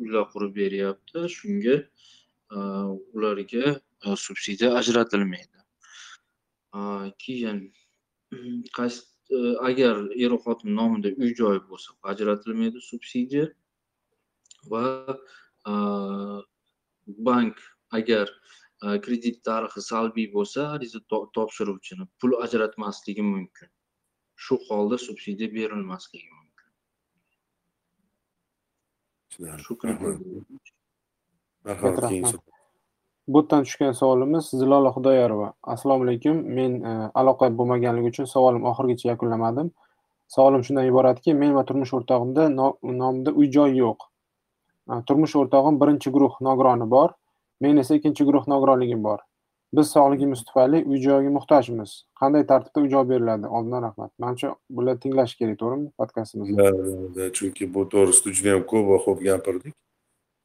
uylar qurib beryapti. Shunga e, ularga subsidiya ajratilmaydi. Keyin (clears throat) agar er xotin nomida uy joy bo'lsa ajratilmaydi subsidiya va bank agar e, kredit tarixi salbiy bo'lsa ariza to- topshiruvchini pul ajratmasligi mumkin. Shu holda subsidiya berilmasligi mumkin. Bu yerdan tushgan savolimiz zilola xudoyorova. Assalomu alaykum. Men e, aloqa bo'lmaganligi uchun savolim oxirigacha yakunlamadim. Savolim shundan iboratki men va turmush o'rtog'imda no- nomida uy joy yo'q. E, turmush o'rtog'im birinchi guruh nogironi bor men esa ikkinchi guruh nogironligim bor. Biz sog'ligimiz tufayli uy joyga muhtojmiz. Qanday tartibda uy joy beriladi? Oldindan rahmat. Manimcha bular tinglash kerak to'g'rimi podkastimizda Da, da, chunki bu to'g'risida juda yam ko'p va ko'p gapirdik.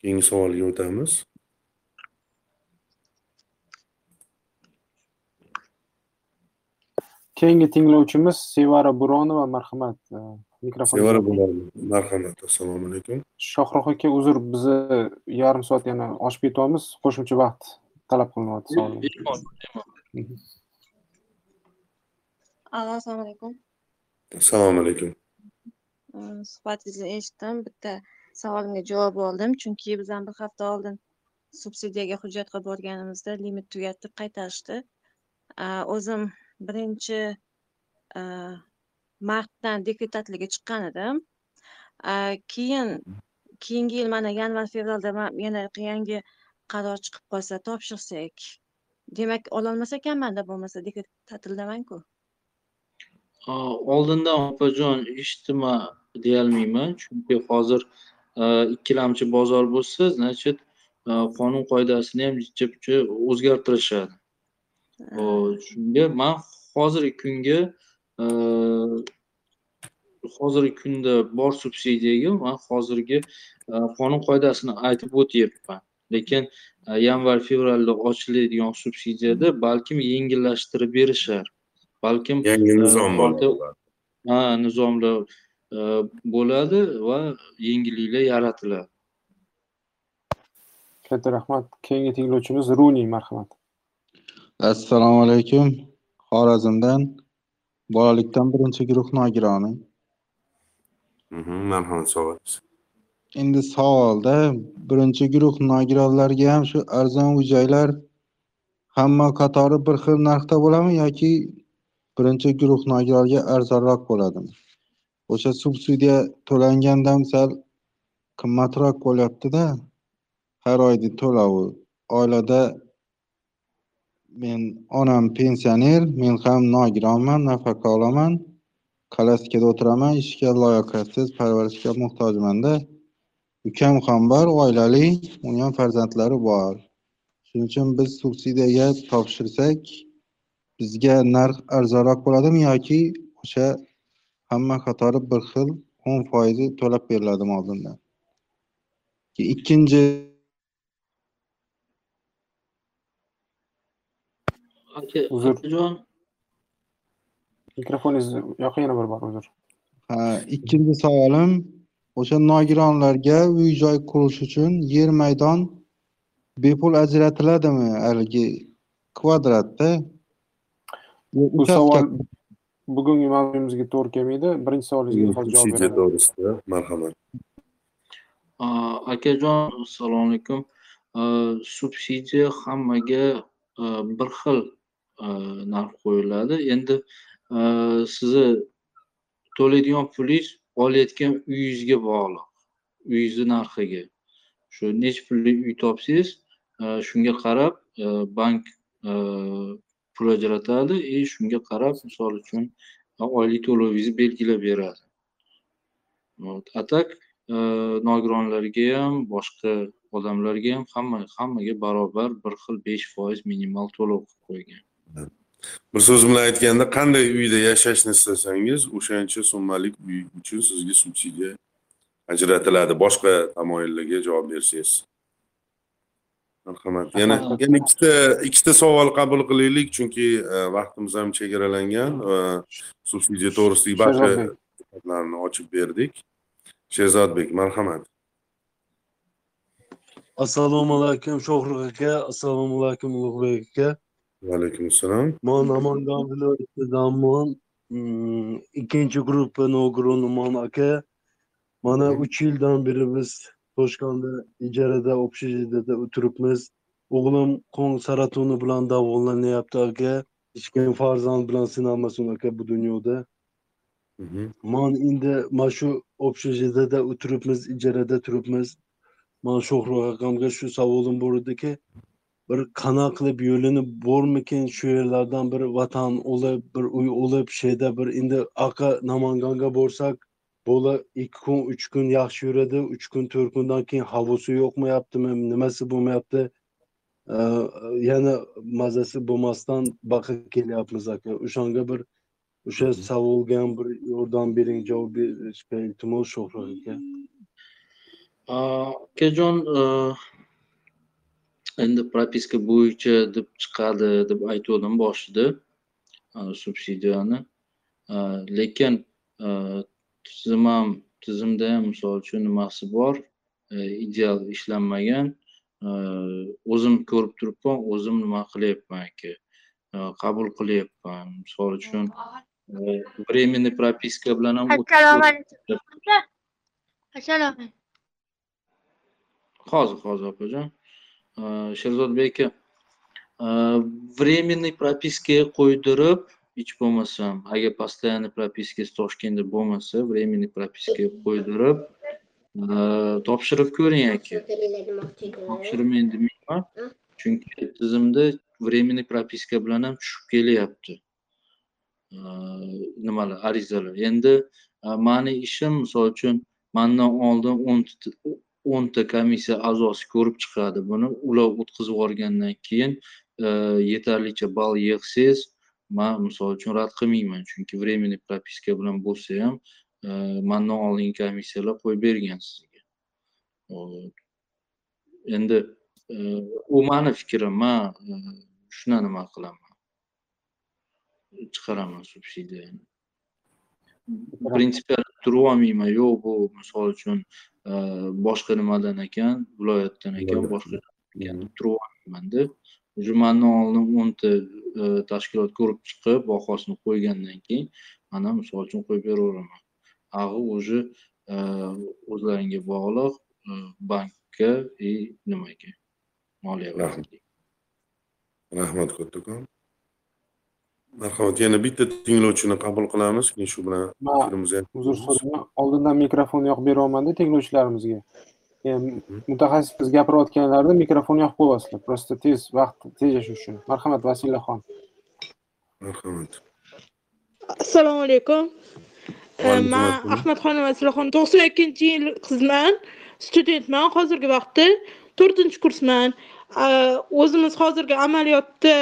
Keyingi savolga o'tamiz. Keyingi tinglovchimiz sevara buronova marhamat e, mikrofon sevara bo'ladi marhamat assalomu alaykum shohruh aka uzr bizni yarim soat yana oshib ketyapmiz qo'shimcha vaqt talab qilinyapti Alo, assalomu alaykum. assalomu alaykum Suhbatingizni eshitdim. Bitta savolimga javob oldim. Chunki biz ham bir hafta oldin subsidiyaga hujjat qilib borganimizda limit tugatib qaytarishdi. O'zim birinchi a, martdan deputatlikka chiqqan edim. E, keyin keyingi yil mana yanvar fevralda yana yangi qaror chiqib qolsa topshirsak, demak ololmas ekanmanda bo'lmasa deputatlidamanku. Aa, oldindan opajon eshitdima deyolmayman chunki hozir e, ikkilamchi bozor bo'lsa значит qonun qoidasini ham jicha pucha o'zgartirishadi shunga man hozirgi kunga e, hozirgi kunda bor subsidiyaga man hozirgi e, qonun qoidasini aytib o'tyapman. Lekin e, yanvar fevralda ochiladigan subsidiyada balkim yengillashtirib berishar. Balkim yangi nizom ha nizomlar bo'ladi va yengilliklar yaratiladi. Katta rahmat. Keyingi tinglovchimiz runi marhamat assalomu alaykum. Xorazmdan bolalikdan birinchi guruh nogironi Mhm, marhamat savolingiz endi savolda birinchi guruh nogironlarga ham shu arzon uy joylar hamma qatori bir xil narxda bo'ladimi yoki birinchi guruh nogironga arzonroq bo'ladimi? O'sha subsidiya to'langandan sal qimmatroq bo'lyaptida har oyda to'lovi oilada men onam pensioner men ham nogironman nafaqa olaman klassikada o'tiraman ishga layoqatsiz parvarishga muhtojmanda. Ukam ham bor oilali uni ham farzandlari bor. Shuning uchun biz subsidiyaga topshirsak bizga narx arzonroq bo'ladimi yoki o'sha hamma qatori bir xil o'n foizi to'lab beriladimi oldindan. Ikkinchi aka akajon mikrofoningiz yoqqa yana bir bor uzr Ha, ikkinchi savolim o'sha nogironlarga uy joy qurish uchun yer maydon bepul ajratiladimi haligi kvadratda. Bu savol bugungi mavzumizga to'g'ri kelmaydi birinchi savolingizga hozir javob beraman to'g'risida marhamat akajon assalomu alaykum subsidiya hammaga bir xil narx qo'yiladi endi sizni to'laydigan pulingiz olayotgan uyingizga bog'liq uyingizni narxiga shu necha pullik uy topsangiz shunga qarab bank pul ajratadi и shunga qarab misol uchun oylik to'lovingizni belgilab beradi Вот. a так nogironlarga ham boshqa odamlarga ham hamma hammaga barobar bir xil besh foiz minimal to'lov qilib qo'ygan bir so'z bilan aytganda qanday uyda yashashni istasangiz o'shancha summalik uy uchun sizga subsidiya ajratiladi. Boshqa tamoyillarga javob bersangiz. Marhamat. Yana yana ikkita ikkita savol qabul qilaylik chunki e, vaqtimiz ham chegaralangan. Va subsidiya to'g'risidagi barcha ochib berdik. Sherzodbek marhamat. Assalomu alaykum shohrux aka. Assalomu alaykum ulug'bek aka va alaykum assalom man namangan viloyatidanman Mm, ikkinchi gruppa nogironman aka mana uch yildan beri biz toshkentda ijarada общежитиеda o'tiribmiz o'g'lim qon saratoni bilan davolanyapti aka hech kim farzand bilan sinamasin aka bu dunyoda man endi mana shu общежитиеda o'tiribmiz ijarada turibmiz man sho'xroq akamga shu savolim bor ediki bir qanaqa qilib yo'lini bormikin shu yerlardan bir vatan olib bir uy olib şeyda bir endi aqa namanganga borsak bola ikki kun uch kun yaxshi yuradi uch kun to'rt kundan keyin havosi yoqmayaptimi nimasi bo'lmayapti yana mazasi bo'lmasdan baqa kelyapmiz aka o'shanga bir o'sha savolga ham bir yordam bering javob berishga iltimos sho'xroq aka. Akajon endi propiska bo'yicha deb chiqadi deb aytgandim boshida subsidiyani lekin tizim ham tizimda ham misol uchun nimasi bor? Ideal ishlanmagan o'zim ko'rib turibman o'zim nima qilyapman aka qabul qilyapman. Misol uchun временный propiska bilan ham assalomu alaykum. Assalomu alaykum. Hozir hozir opajon sherzodbek aka временный propiskaga qo'ydirib hech bo'lmasam agar постоянный propiskasi toshkentda bo'lmasa временный propiskaga qo'ydirib topshirib ko'ring aka topshirmang demayman chunki tizimda временный propiska bilan ham tushib kelyapti nimalar arizalar endi mani ishim misol uchun mandan oldin o'nta o'nta komissiya a'zosi ko'rib chiqadi. Buni ular o'tkazib yuborgandan keyin e, yetarlicha ball yig'sangiz man misol uchun rad qilmayman. Chunki временный propiska bilan bo'lsa ham e, mandan oldingi komissiyalar qo'yib bergan sizga. Endi e, u mani fikrim man shuni nima qilaman. Chiqaraman subsidiyani prinsipial turib olmayman. Yo'q bu misol uchun boshqa nimadan ekan? Viloyatdan ekan boshqa ekan? Deb уже mandan oldin o'nta tashkilot ko'rib chiqib bahosini qo'ygandan keyin mana misol uchun qo'yib beraveraman. Ag'i уже o'zlaringga bog'liq bankka и nimaga moliya vazirligiga rahmat. Kattakon marhamat yana bitta tinglovchini qabul qilamiz. Keyin shu bilan uzr so'rayman oldindan mikrofon yoqib beryapmanda tinglovchilarimizga. Keyin mutaxassis biz gapirayotganlarida mikrofon yoqib qo'yasizlar просто tez vaqt tejash uchun. Marhamat vasilaxon marhamat. Assalomu alaykum. Man ahmadxonova vasilaxon to'qson ikkinchi yil qizman studentman. Hozirgi vaqtda to'rtinchi kursman Э, o'zimiz hozirgi amaliyotda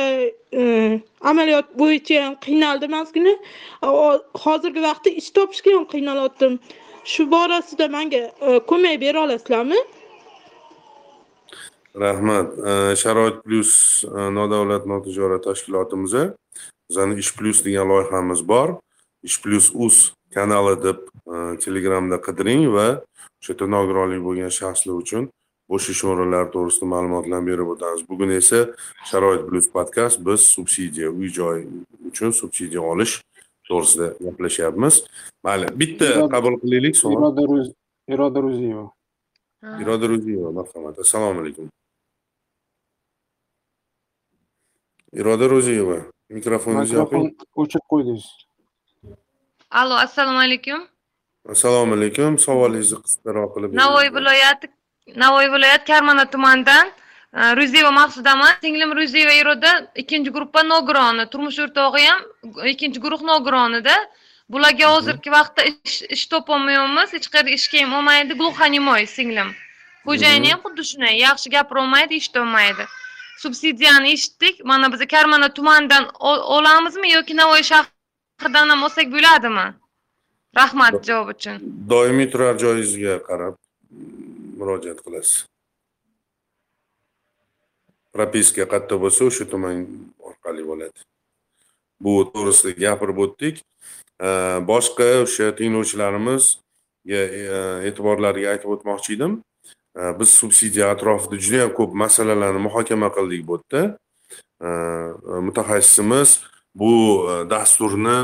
e, amaliyot bo'yicha ham qiynaldim ozgina. Э, hozirgi vaqtda ish topishga ham qiynalyaptim shu borasida manga e, ko'mak bera olasizlarmi? Rahmat. E, Sharoit plyus nodavlat notijorat tashkilotimiz bizani ish plyus degan loyihamiz bor. Ish plyus uz kanali deb telegramda qidiring va o'sha yerda nogironligi bo'lgan shaxslar uchun bo'sh ish o'rinlari to'g'risida ma'lumotlarni berib o'tamiz. Bugun esa sharoit plyus podkast biz subsidiya uy joy uchun subsidiya olish to'g'risida gaplashyapmiz. Mayli bitta qabul qilaylik savol iroda ro'ziyeva iroda ro'ziyeva marhamat. Assalomu alaykum. Iroda ro'ziyeva mikrofoningizni o'chirib qo'ydingiz. Allo assalomu alaykum. Assalomu alaykum. Savolingizni qisqaroq qilib navoiy viloyati navoiy viloyati karmana tumanidan ro'ziyeva maqsudaman. Singlim ro'ziyeva iroda ikkinchi gruppa nogironi turmush o'rtog'i ham ikkinchi guruh nogironida bularga hozirgi vaqtda ish topolmayapmiz. Hech qayerga ishga ham olmaydi. Глухонемой singlim. Xo'jayini ham xuddi shunday. Yaxshi gapirolmaydi eshitolmaydi subsidiyani eshitdik. Mana biz karmana tumanidan olamizmi yoki navoiy shahridan ham olsak bo'ladimi? Rahmat javob uchun. doimiy turar joyingizga qarab murojaat qilasiz propiska qayerda bo'lsa o'sha tuman orqali bo'ladi. Bu to'g'risida gapirib o'tdik. Boshqa o'sha tinglovchilarimizga e, e'tiborlariga aytib o'tmoqchi edim. Biz subsidiya atrofida juda yam ko'p masalalarni muhokama qildik bu yerda. Mutaxassisimiz bu e, dasturni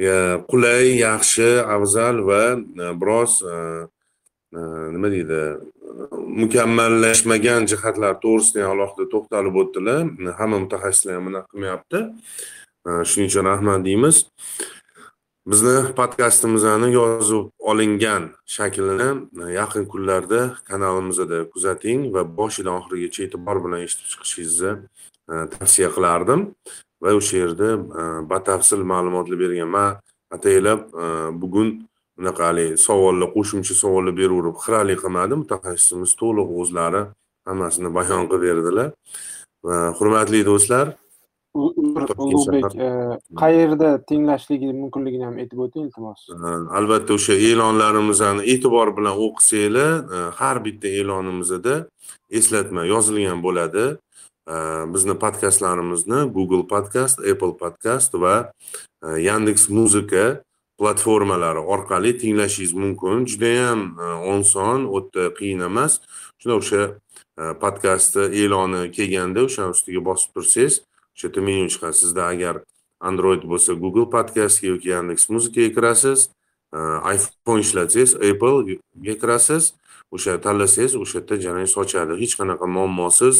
e, qulay yaxshi afzal va biroz nima deydi? Mukammallashmagan jihatlar to'g'risida ham alohida to'xtalib o'tdilar. Hamma mutaxassislar ham bunaqa qilmayapti shuning uchun rahmat deymiz. Bizni podkastimizni yozib olingan shaklini e, yaqin kunlarda kanalimizda kuzating va boshidan oxirigacha e'tibor bilan eshitib chiqishingizni e, tavsiya qilardim. Va o'sha yerda e, batafsil ma'lumotlar bergan man ataylab bugun bunaqa haligi savollar qo'shimcha savollar beraverib xiralik qilmadim. Mutaxassisimiz to'liq o'zlari hammasini bayon qilib berdilar. Va hurmatli do'stlar ulug'bek e, qayerda tenglashligi mumkinligini ham aytib o'ting iltimos. Albatta o'sha e'lonlarimizni e'tibor bilan o'qisanglar e, har bitta e'lonimizda eslatma yozilgan bo'ladi. E, bizni podkastlarimizni google podkast apple podkast va yandeks muzika platformalari orqali tinglashingiz mumkin. Judayam e, oson o'ta qiyin emas. Shunda o'sha e, podkastni e'loni kelganda o'shani ustiga bosib tursangiz o'sha yerda menyu chiqadi sizda agar android bo'lsa google podkastga yoki yandeks muzikaga kirasiz e, iphone ishlatsangiz applega kirasiz o'sha tanlasangiz o'sha yerda jarang sochadi. Hech qanaqa muammosiz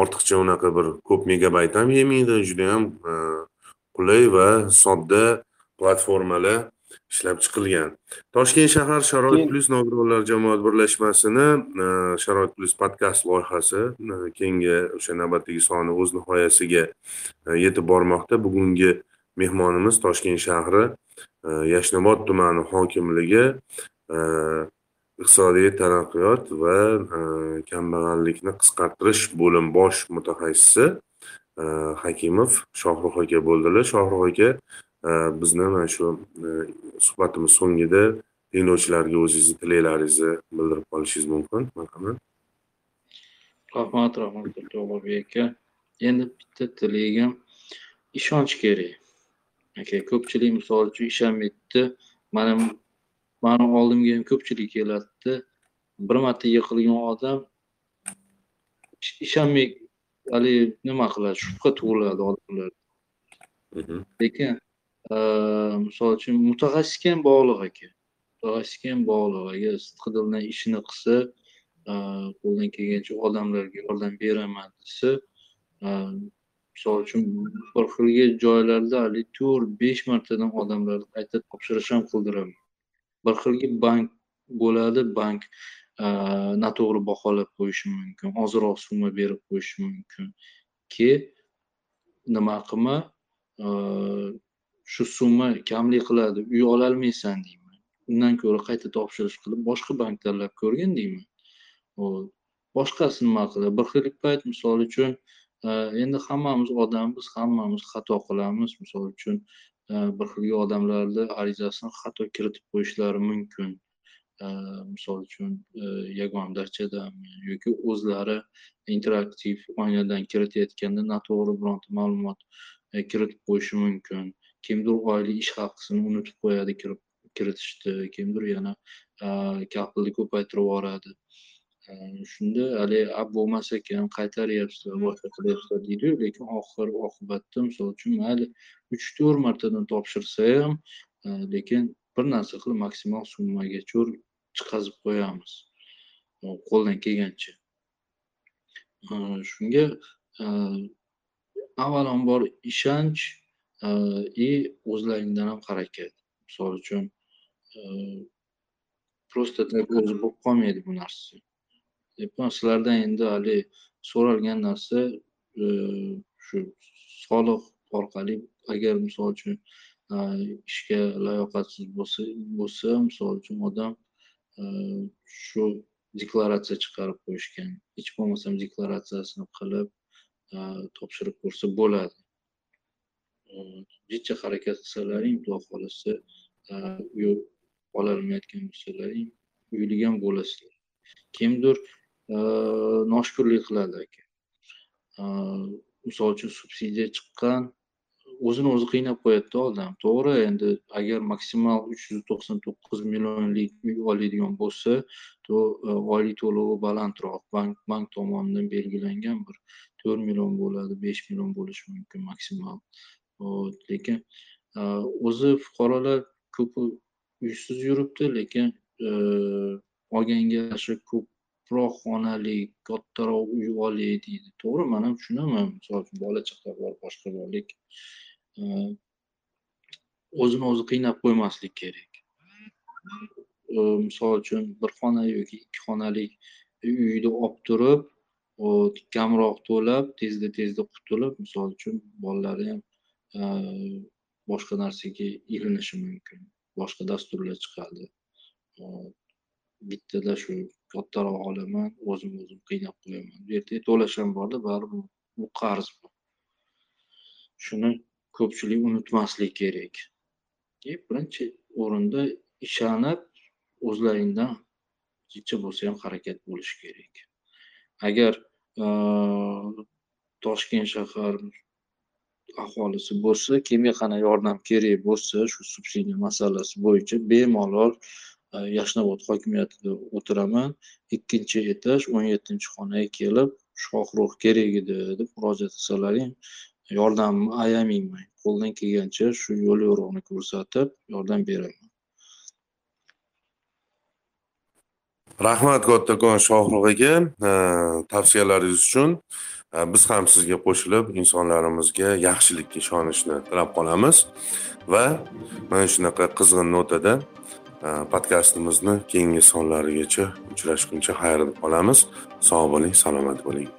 ortiqcha unaqa bir ko'p megabayt ham yemaydi judayam qulay va sodda platformalar ishlab chiqilgan. Toshkent shahar sharoit plyus nogironlar jamoat birlashmasini e, sharoit plyus podkast loyihasi e, keyingi o'sha navbatdagi soni o'z nihoyasiga e, yetib bormoqda. Bugungi mehmonimiz toshkent shahri yashnobod tumani hokimligi iqtisodiy taraqqiyot va kambag'allikni qisqartirish bo'lim bosh mutaxassisi hakimov shohrux aka bo'ldilar. Shohrux aka bizni mana shu e, suhbatimiz so'ngida tinglovchilarga o'zingizni tilaklaringizni bildirib qolishingiz mumkin. Marhamat rahmat rahmat ulug'bek aka. Endi bitta tilagim ishonch kerak. Aka ko'pchilik misol uchun ishonmaydida mana mani oldimga ham ko'pchilik keladida bir marta yiqilgan odam ishonmay haligi nima qiladi? Shubha tug'iladi odamlarda. Lekin misol uchun mutaxassisga ham bog'liq aka mutaxassisga ham bog'liq agar sidqidildan ishini qilsa qo'ldan kelgancha odamlarga yordam beraman desa misol uchun bir xilga joylarda haligi to'rt besh martadan odamlarni qayta topshirish ham qildiraman. Bir xilgi bank bo'ladi bank noto'g'ri baholab qo'yishi mumkin ozroq summa berib qo'yishi mumkin. Keyin nima qilma shu summa kamlik qiladi uy ololmaysan deyman. Undan ko'ra qayta topshirish qilib boshqa bank tanlab ko'rgin deyman. Boshqasi nima qiladi bir xil payt misol uchun e, endi hammamiz odammiz hammamiz xato qilamiz. Misol uchun e, bir xil odamlarni arizasini xato kiritib qo'yishlari mumkin. E, misol uchun yagona darchadami yoki o'zlari interaktiv oynadan kiritayotganda noto'g'ri bironta ma'lumot kiritib qo'yishi mumkin. Kimdir oylik ish haqisini unutib qo'yadi kirib kiritishni kimdir yana kapilni ko'paytirib yuboradi. Shunda haligi a bo'lmas ekan qaytaryapsizlar boshqa qilyapsizlar deydiyu lekin oxir oqibatda misol uchun mayli uch to'rt martadan topshirsa ham lekin bir narsa qilib maksimal summagacha chiqazib qo'yamiz. Qo'ldan kelgancha. Shunga avvalambor ishonch и o'zlaringdan ham harakat misol uchun просто o'zi bo'lib qolmaydi bu narsa sizlardan endi haligi so'ralgan narsa shu soliq orqali agar misol uchun ishga layoqatsiz bo'lsa bo'lsa misol uchun odam shu deklaratsiya chiqarib qo'yishgan hech bo'lmasam deklaratsiyasini qilib topshirib ko'rsa bo'ladi jiddiy harakat qilsalaring xudo xohlasa ololmayotgan bo'lsalaring uyli ham bo'lasizlar kimdir noshukurlik qiladi aka. Misol uchun subsidiya chiqqan o'zini o'zi qiynab qo'yadida odam. To'g'ri endi agar maksimal uch yuz to'qson to'qqiz millionlik uy oladigan bo'lsa то oylik to'lovi balandroq bank bank tomonidan belgilangan bir to'rt million bo'ladi besh million bo'lishi mumkin maksimal. Lekin e, o'zi fuqarolar ko'pi uysiz yuribdi lekin e, olganga yarasha ko'proq xonali kattaroq uy oling deydi. To'g'ri man ham tushunaman. Misol uchun bola chaqa bor boshqa bor lekin o'zini o'zi qiynab qo'ymaslik kerak. Misol uchun bir xona yoki ikki xonali uyni olib turib kamroq to'lab tezda tezda qutulib misol uchun bolalari ham boshqa narsaga ilinishi mumkin boshqa dasturlar chiqadi bittada shu kattaroq olaman o'zim o'zim qiynab qo'yaman bu yerda to'lash ham borda baribir bu qarz bu shuni ko'pchilik unutmaslik kerak и birinchi o'rinda ishonib o'zlaringdan necha bo'lsa ham harakat bo'lishi kerak agar toshkent shahar aholisi bo'lsa kimga qanaqa yordam kerak bo'lsa shu subsidiya masalasi bo'yicha bemalol e, yashnobod hokimiyatida o'tiraman. Ikkinchi etaj o'n yettinchi xonaga kelib shohruh kerak edi deb murojaat qilsalaring yordamimni ayamayman qo'ldan kelgancha shu yo'l yo'riqni ko'rsatib yordam beraman. Rahmat kattakon shohruh aka e, tavsiyalaringiz uchun. Э, biz ham sizga qo'shilib insonlarimizga yaxshilikka ishonishni tilab qolamiz va mana shunaqa qizg'in notada e, podkastimizni keyingi sonlarigacha uchrashguncha xayrli qolamiz. Sog' bo'ling salomat bo'ling.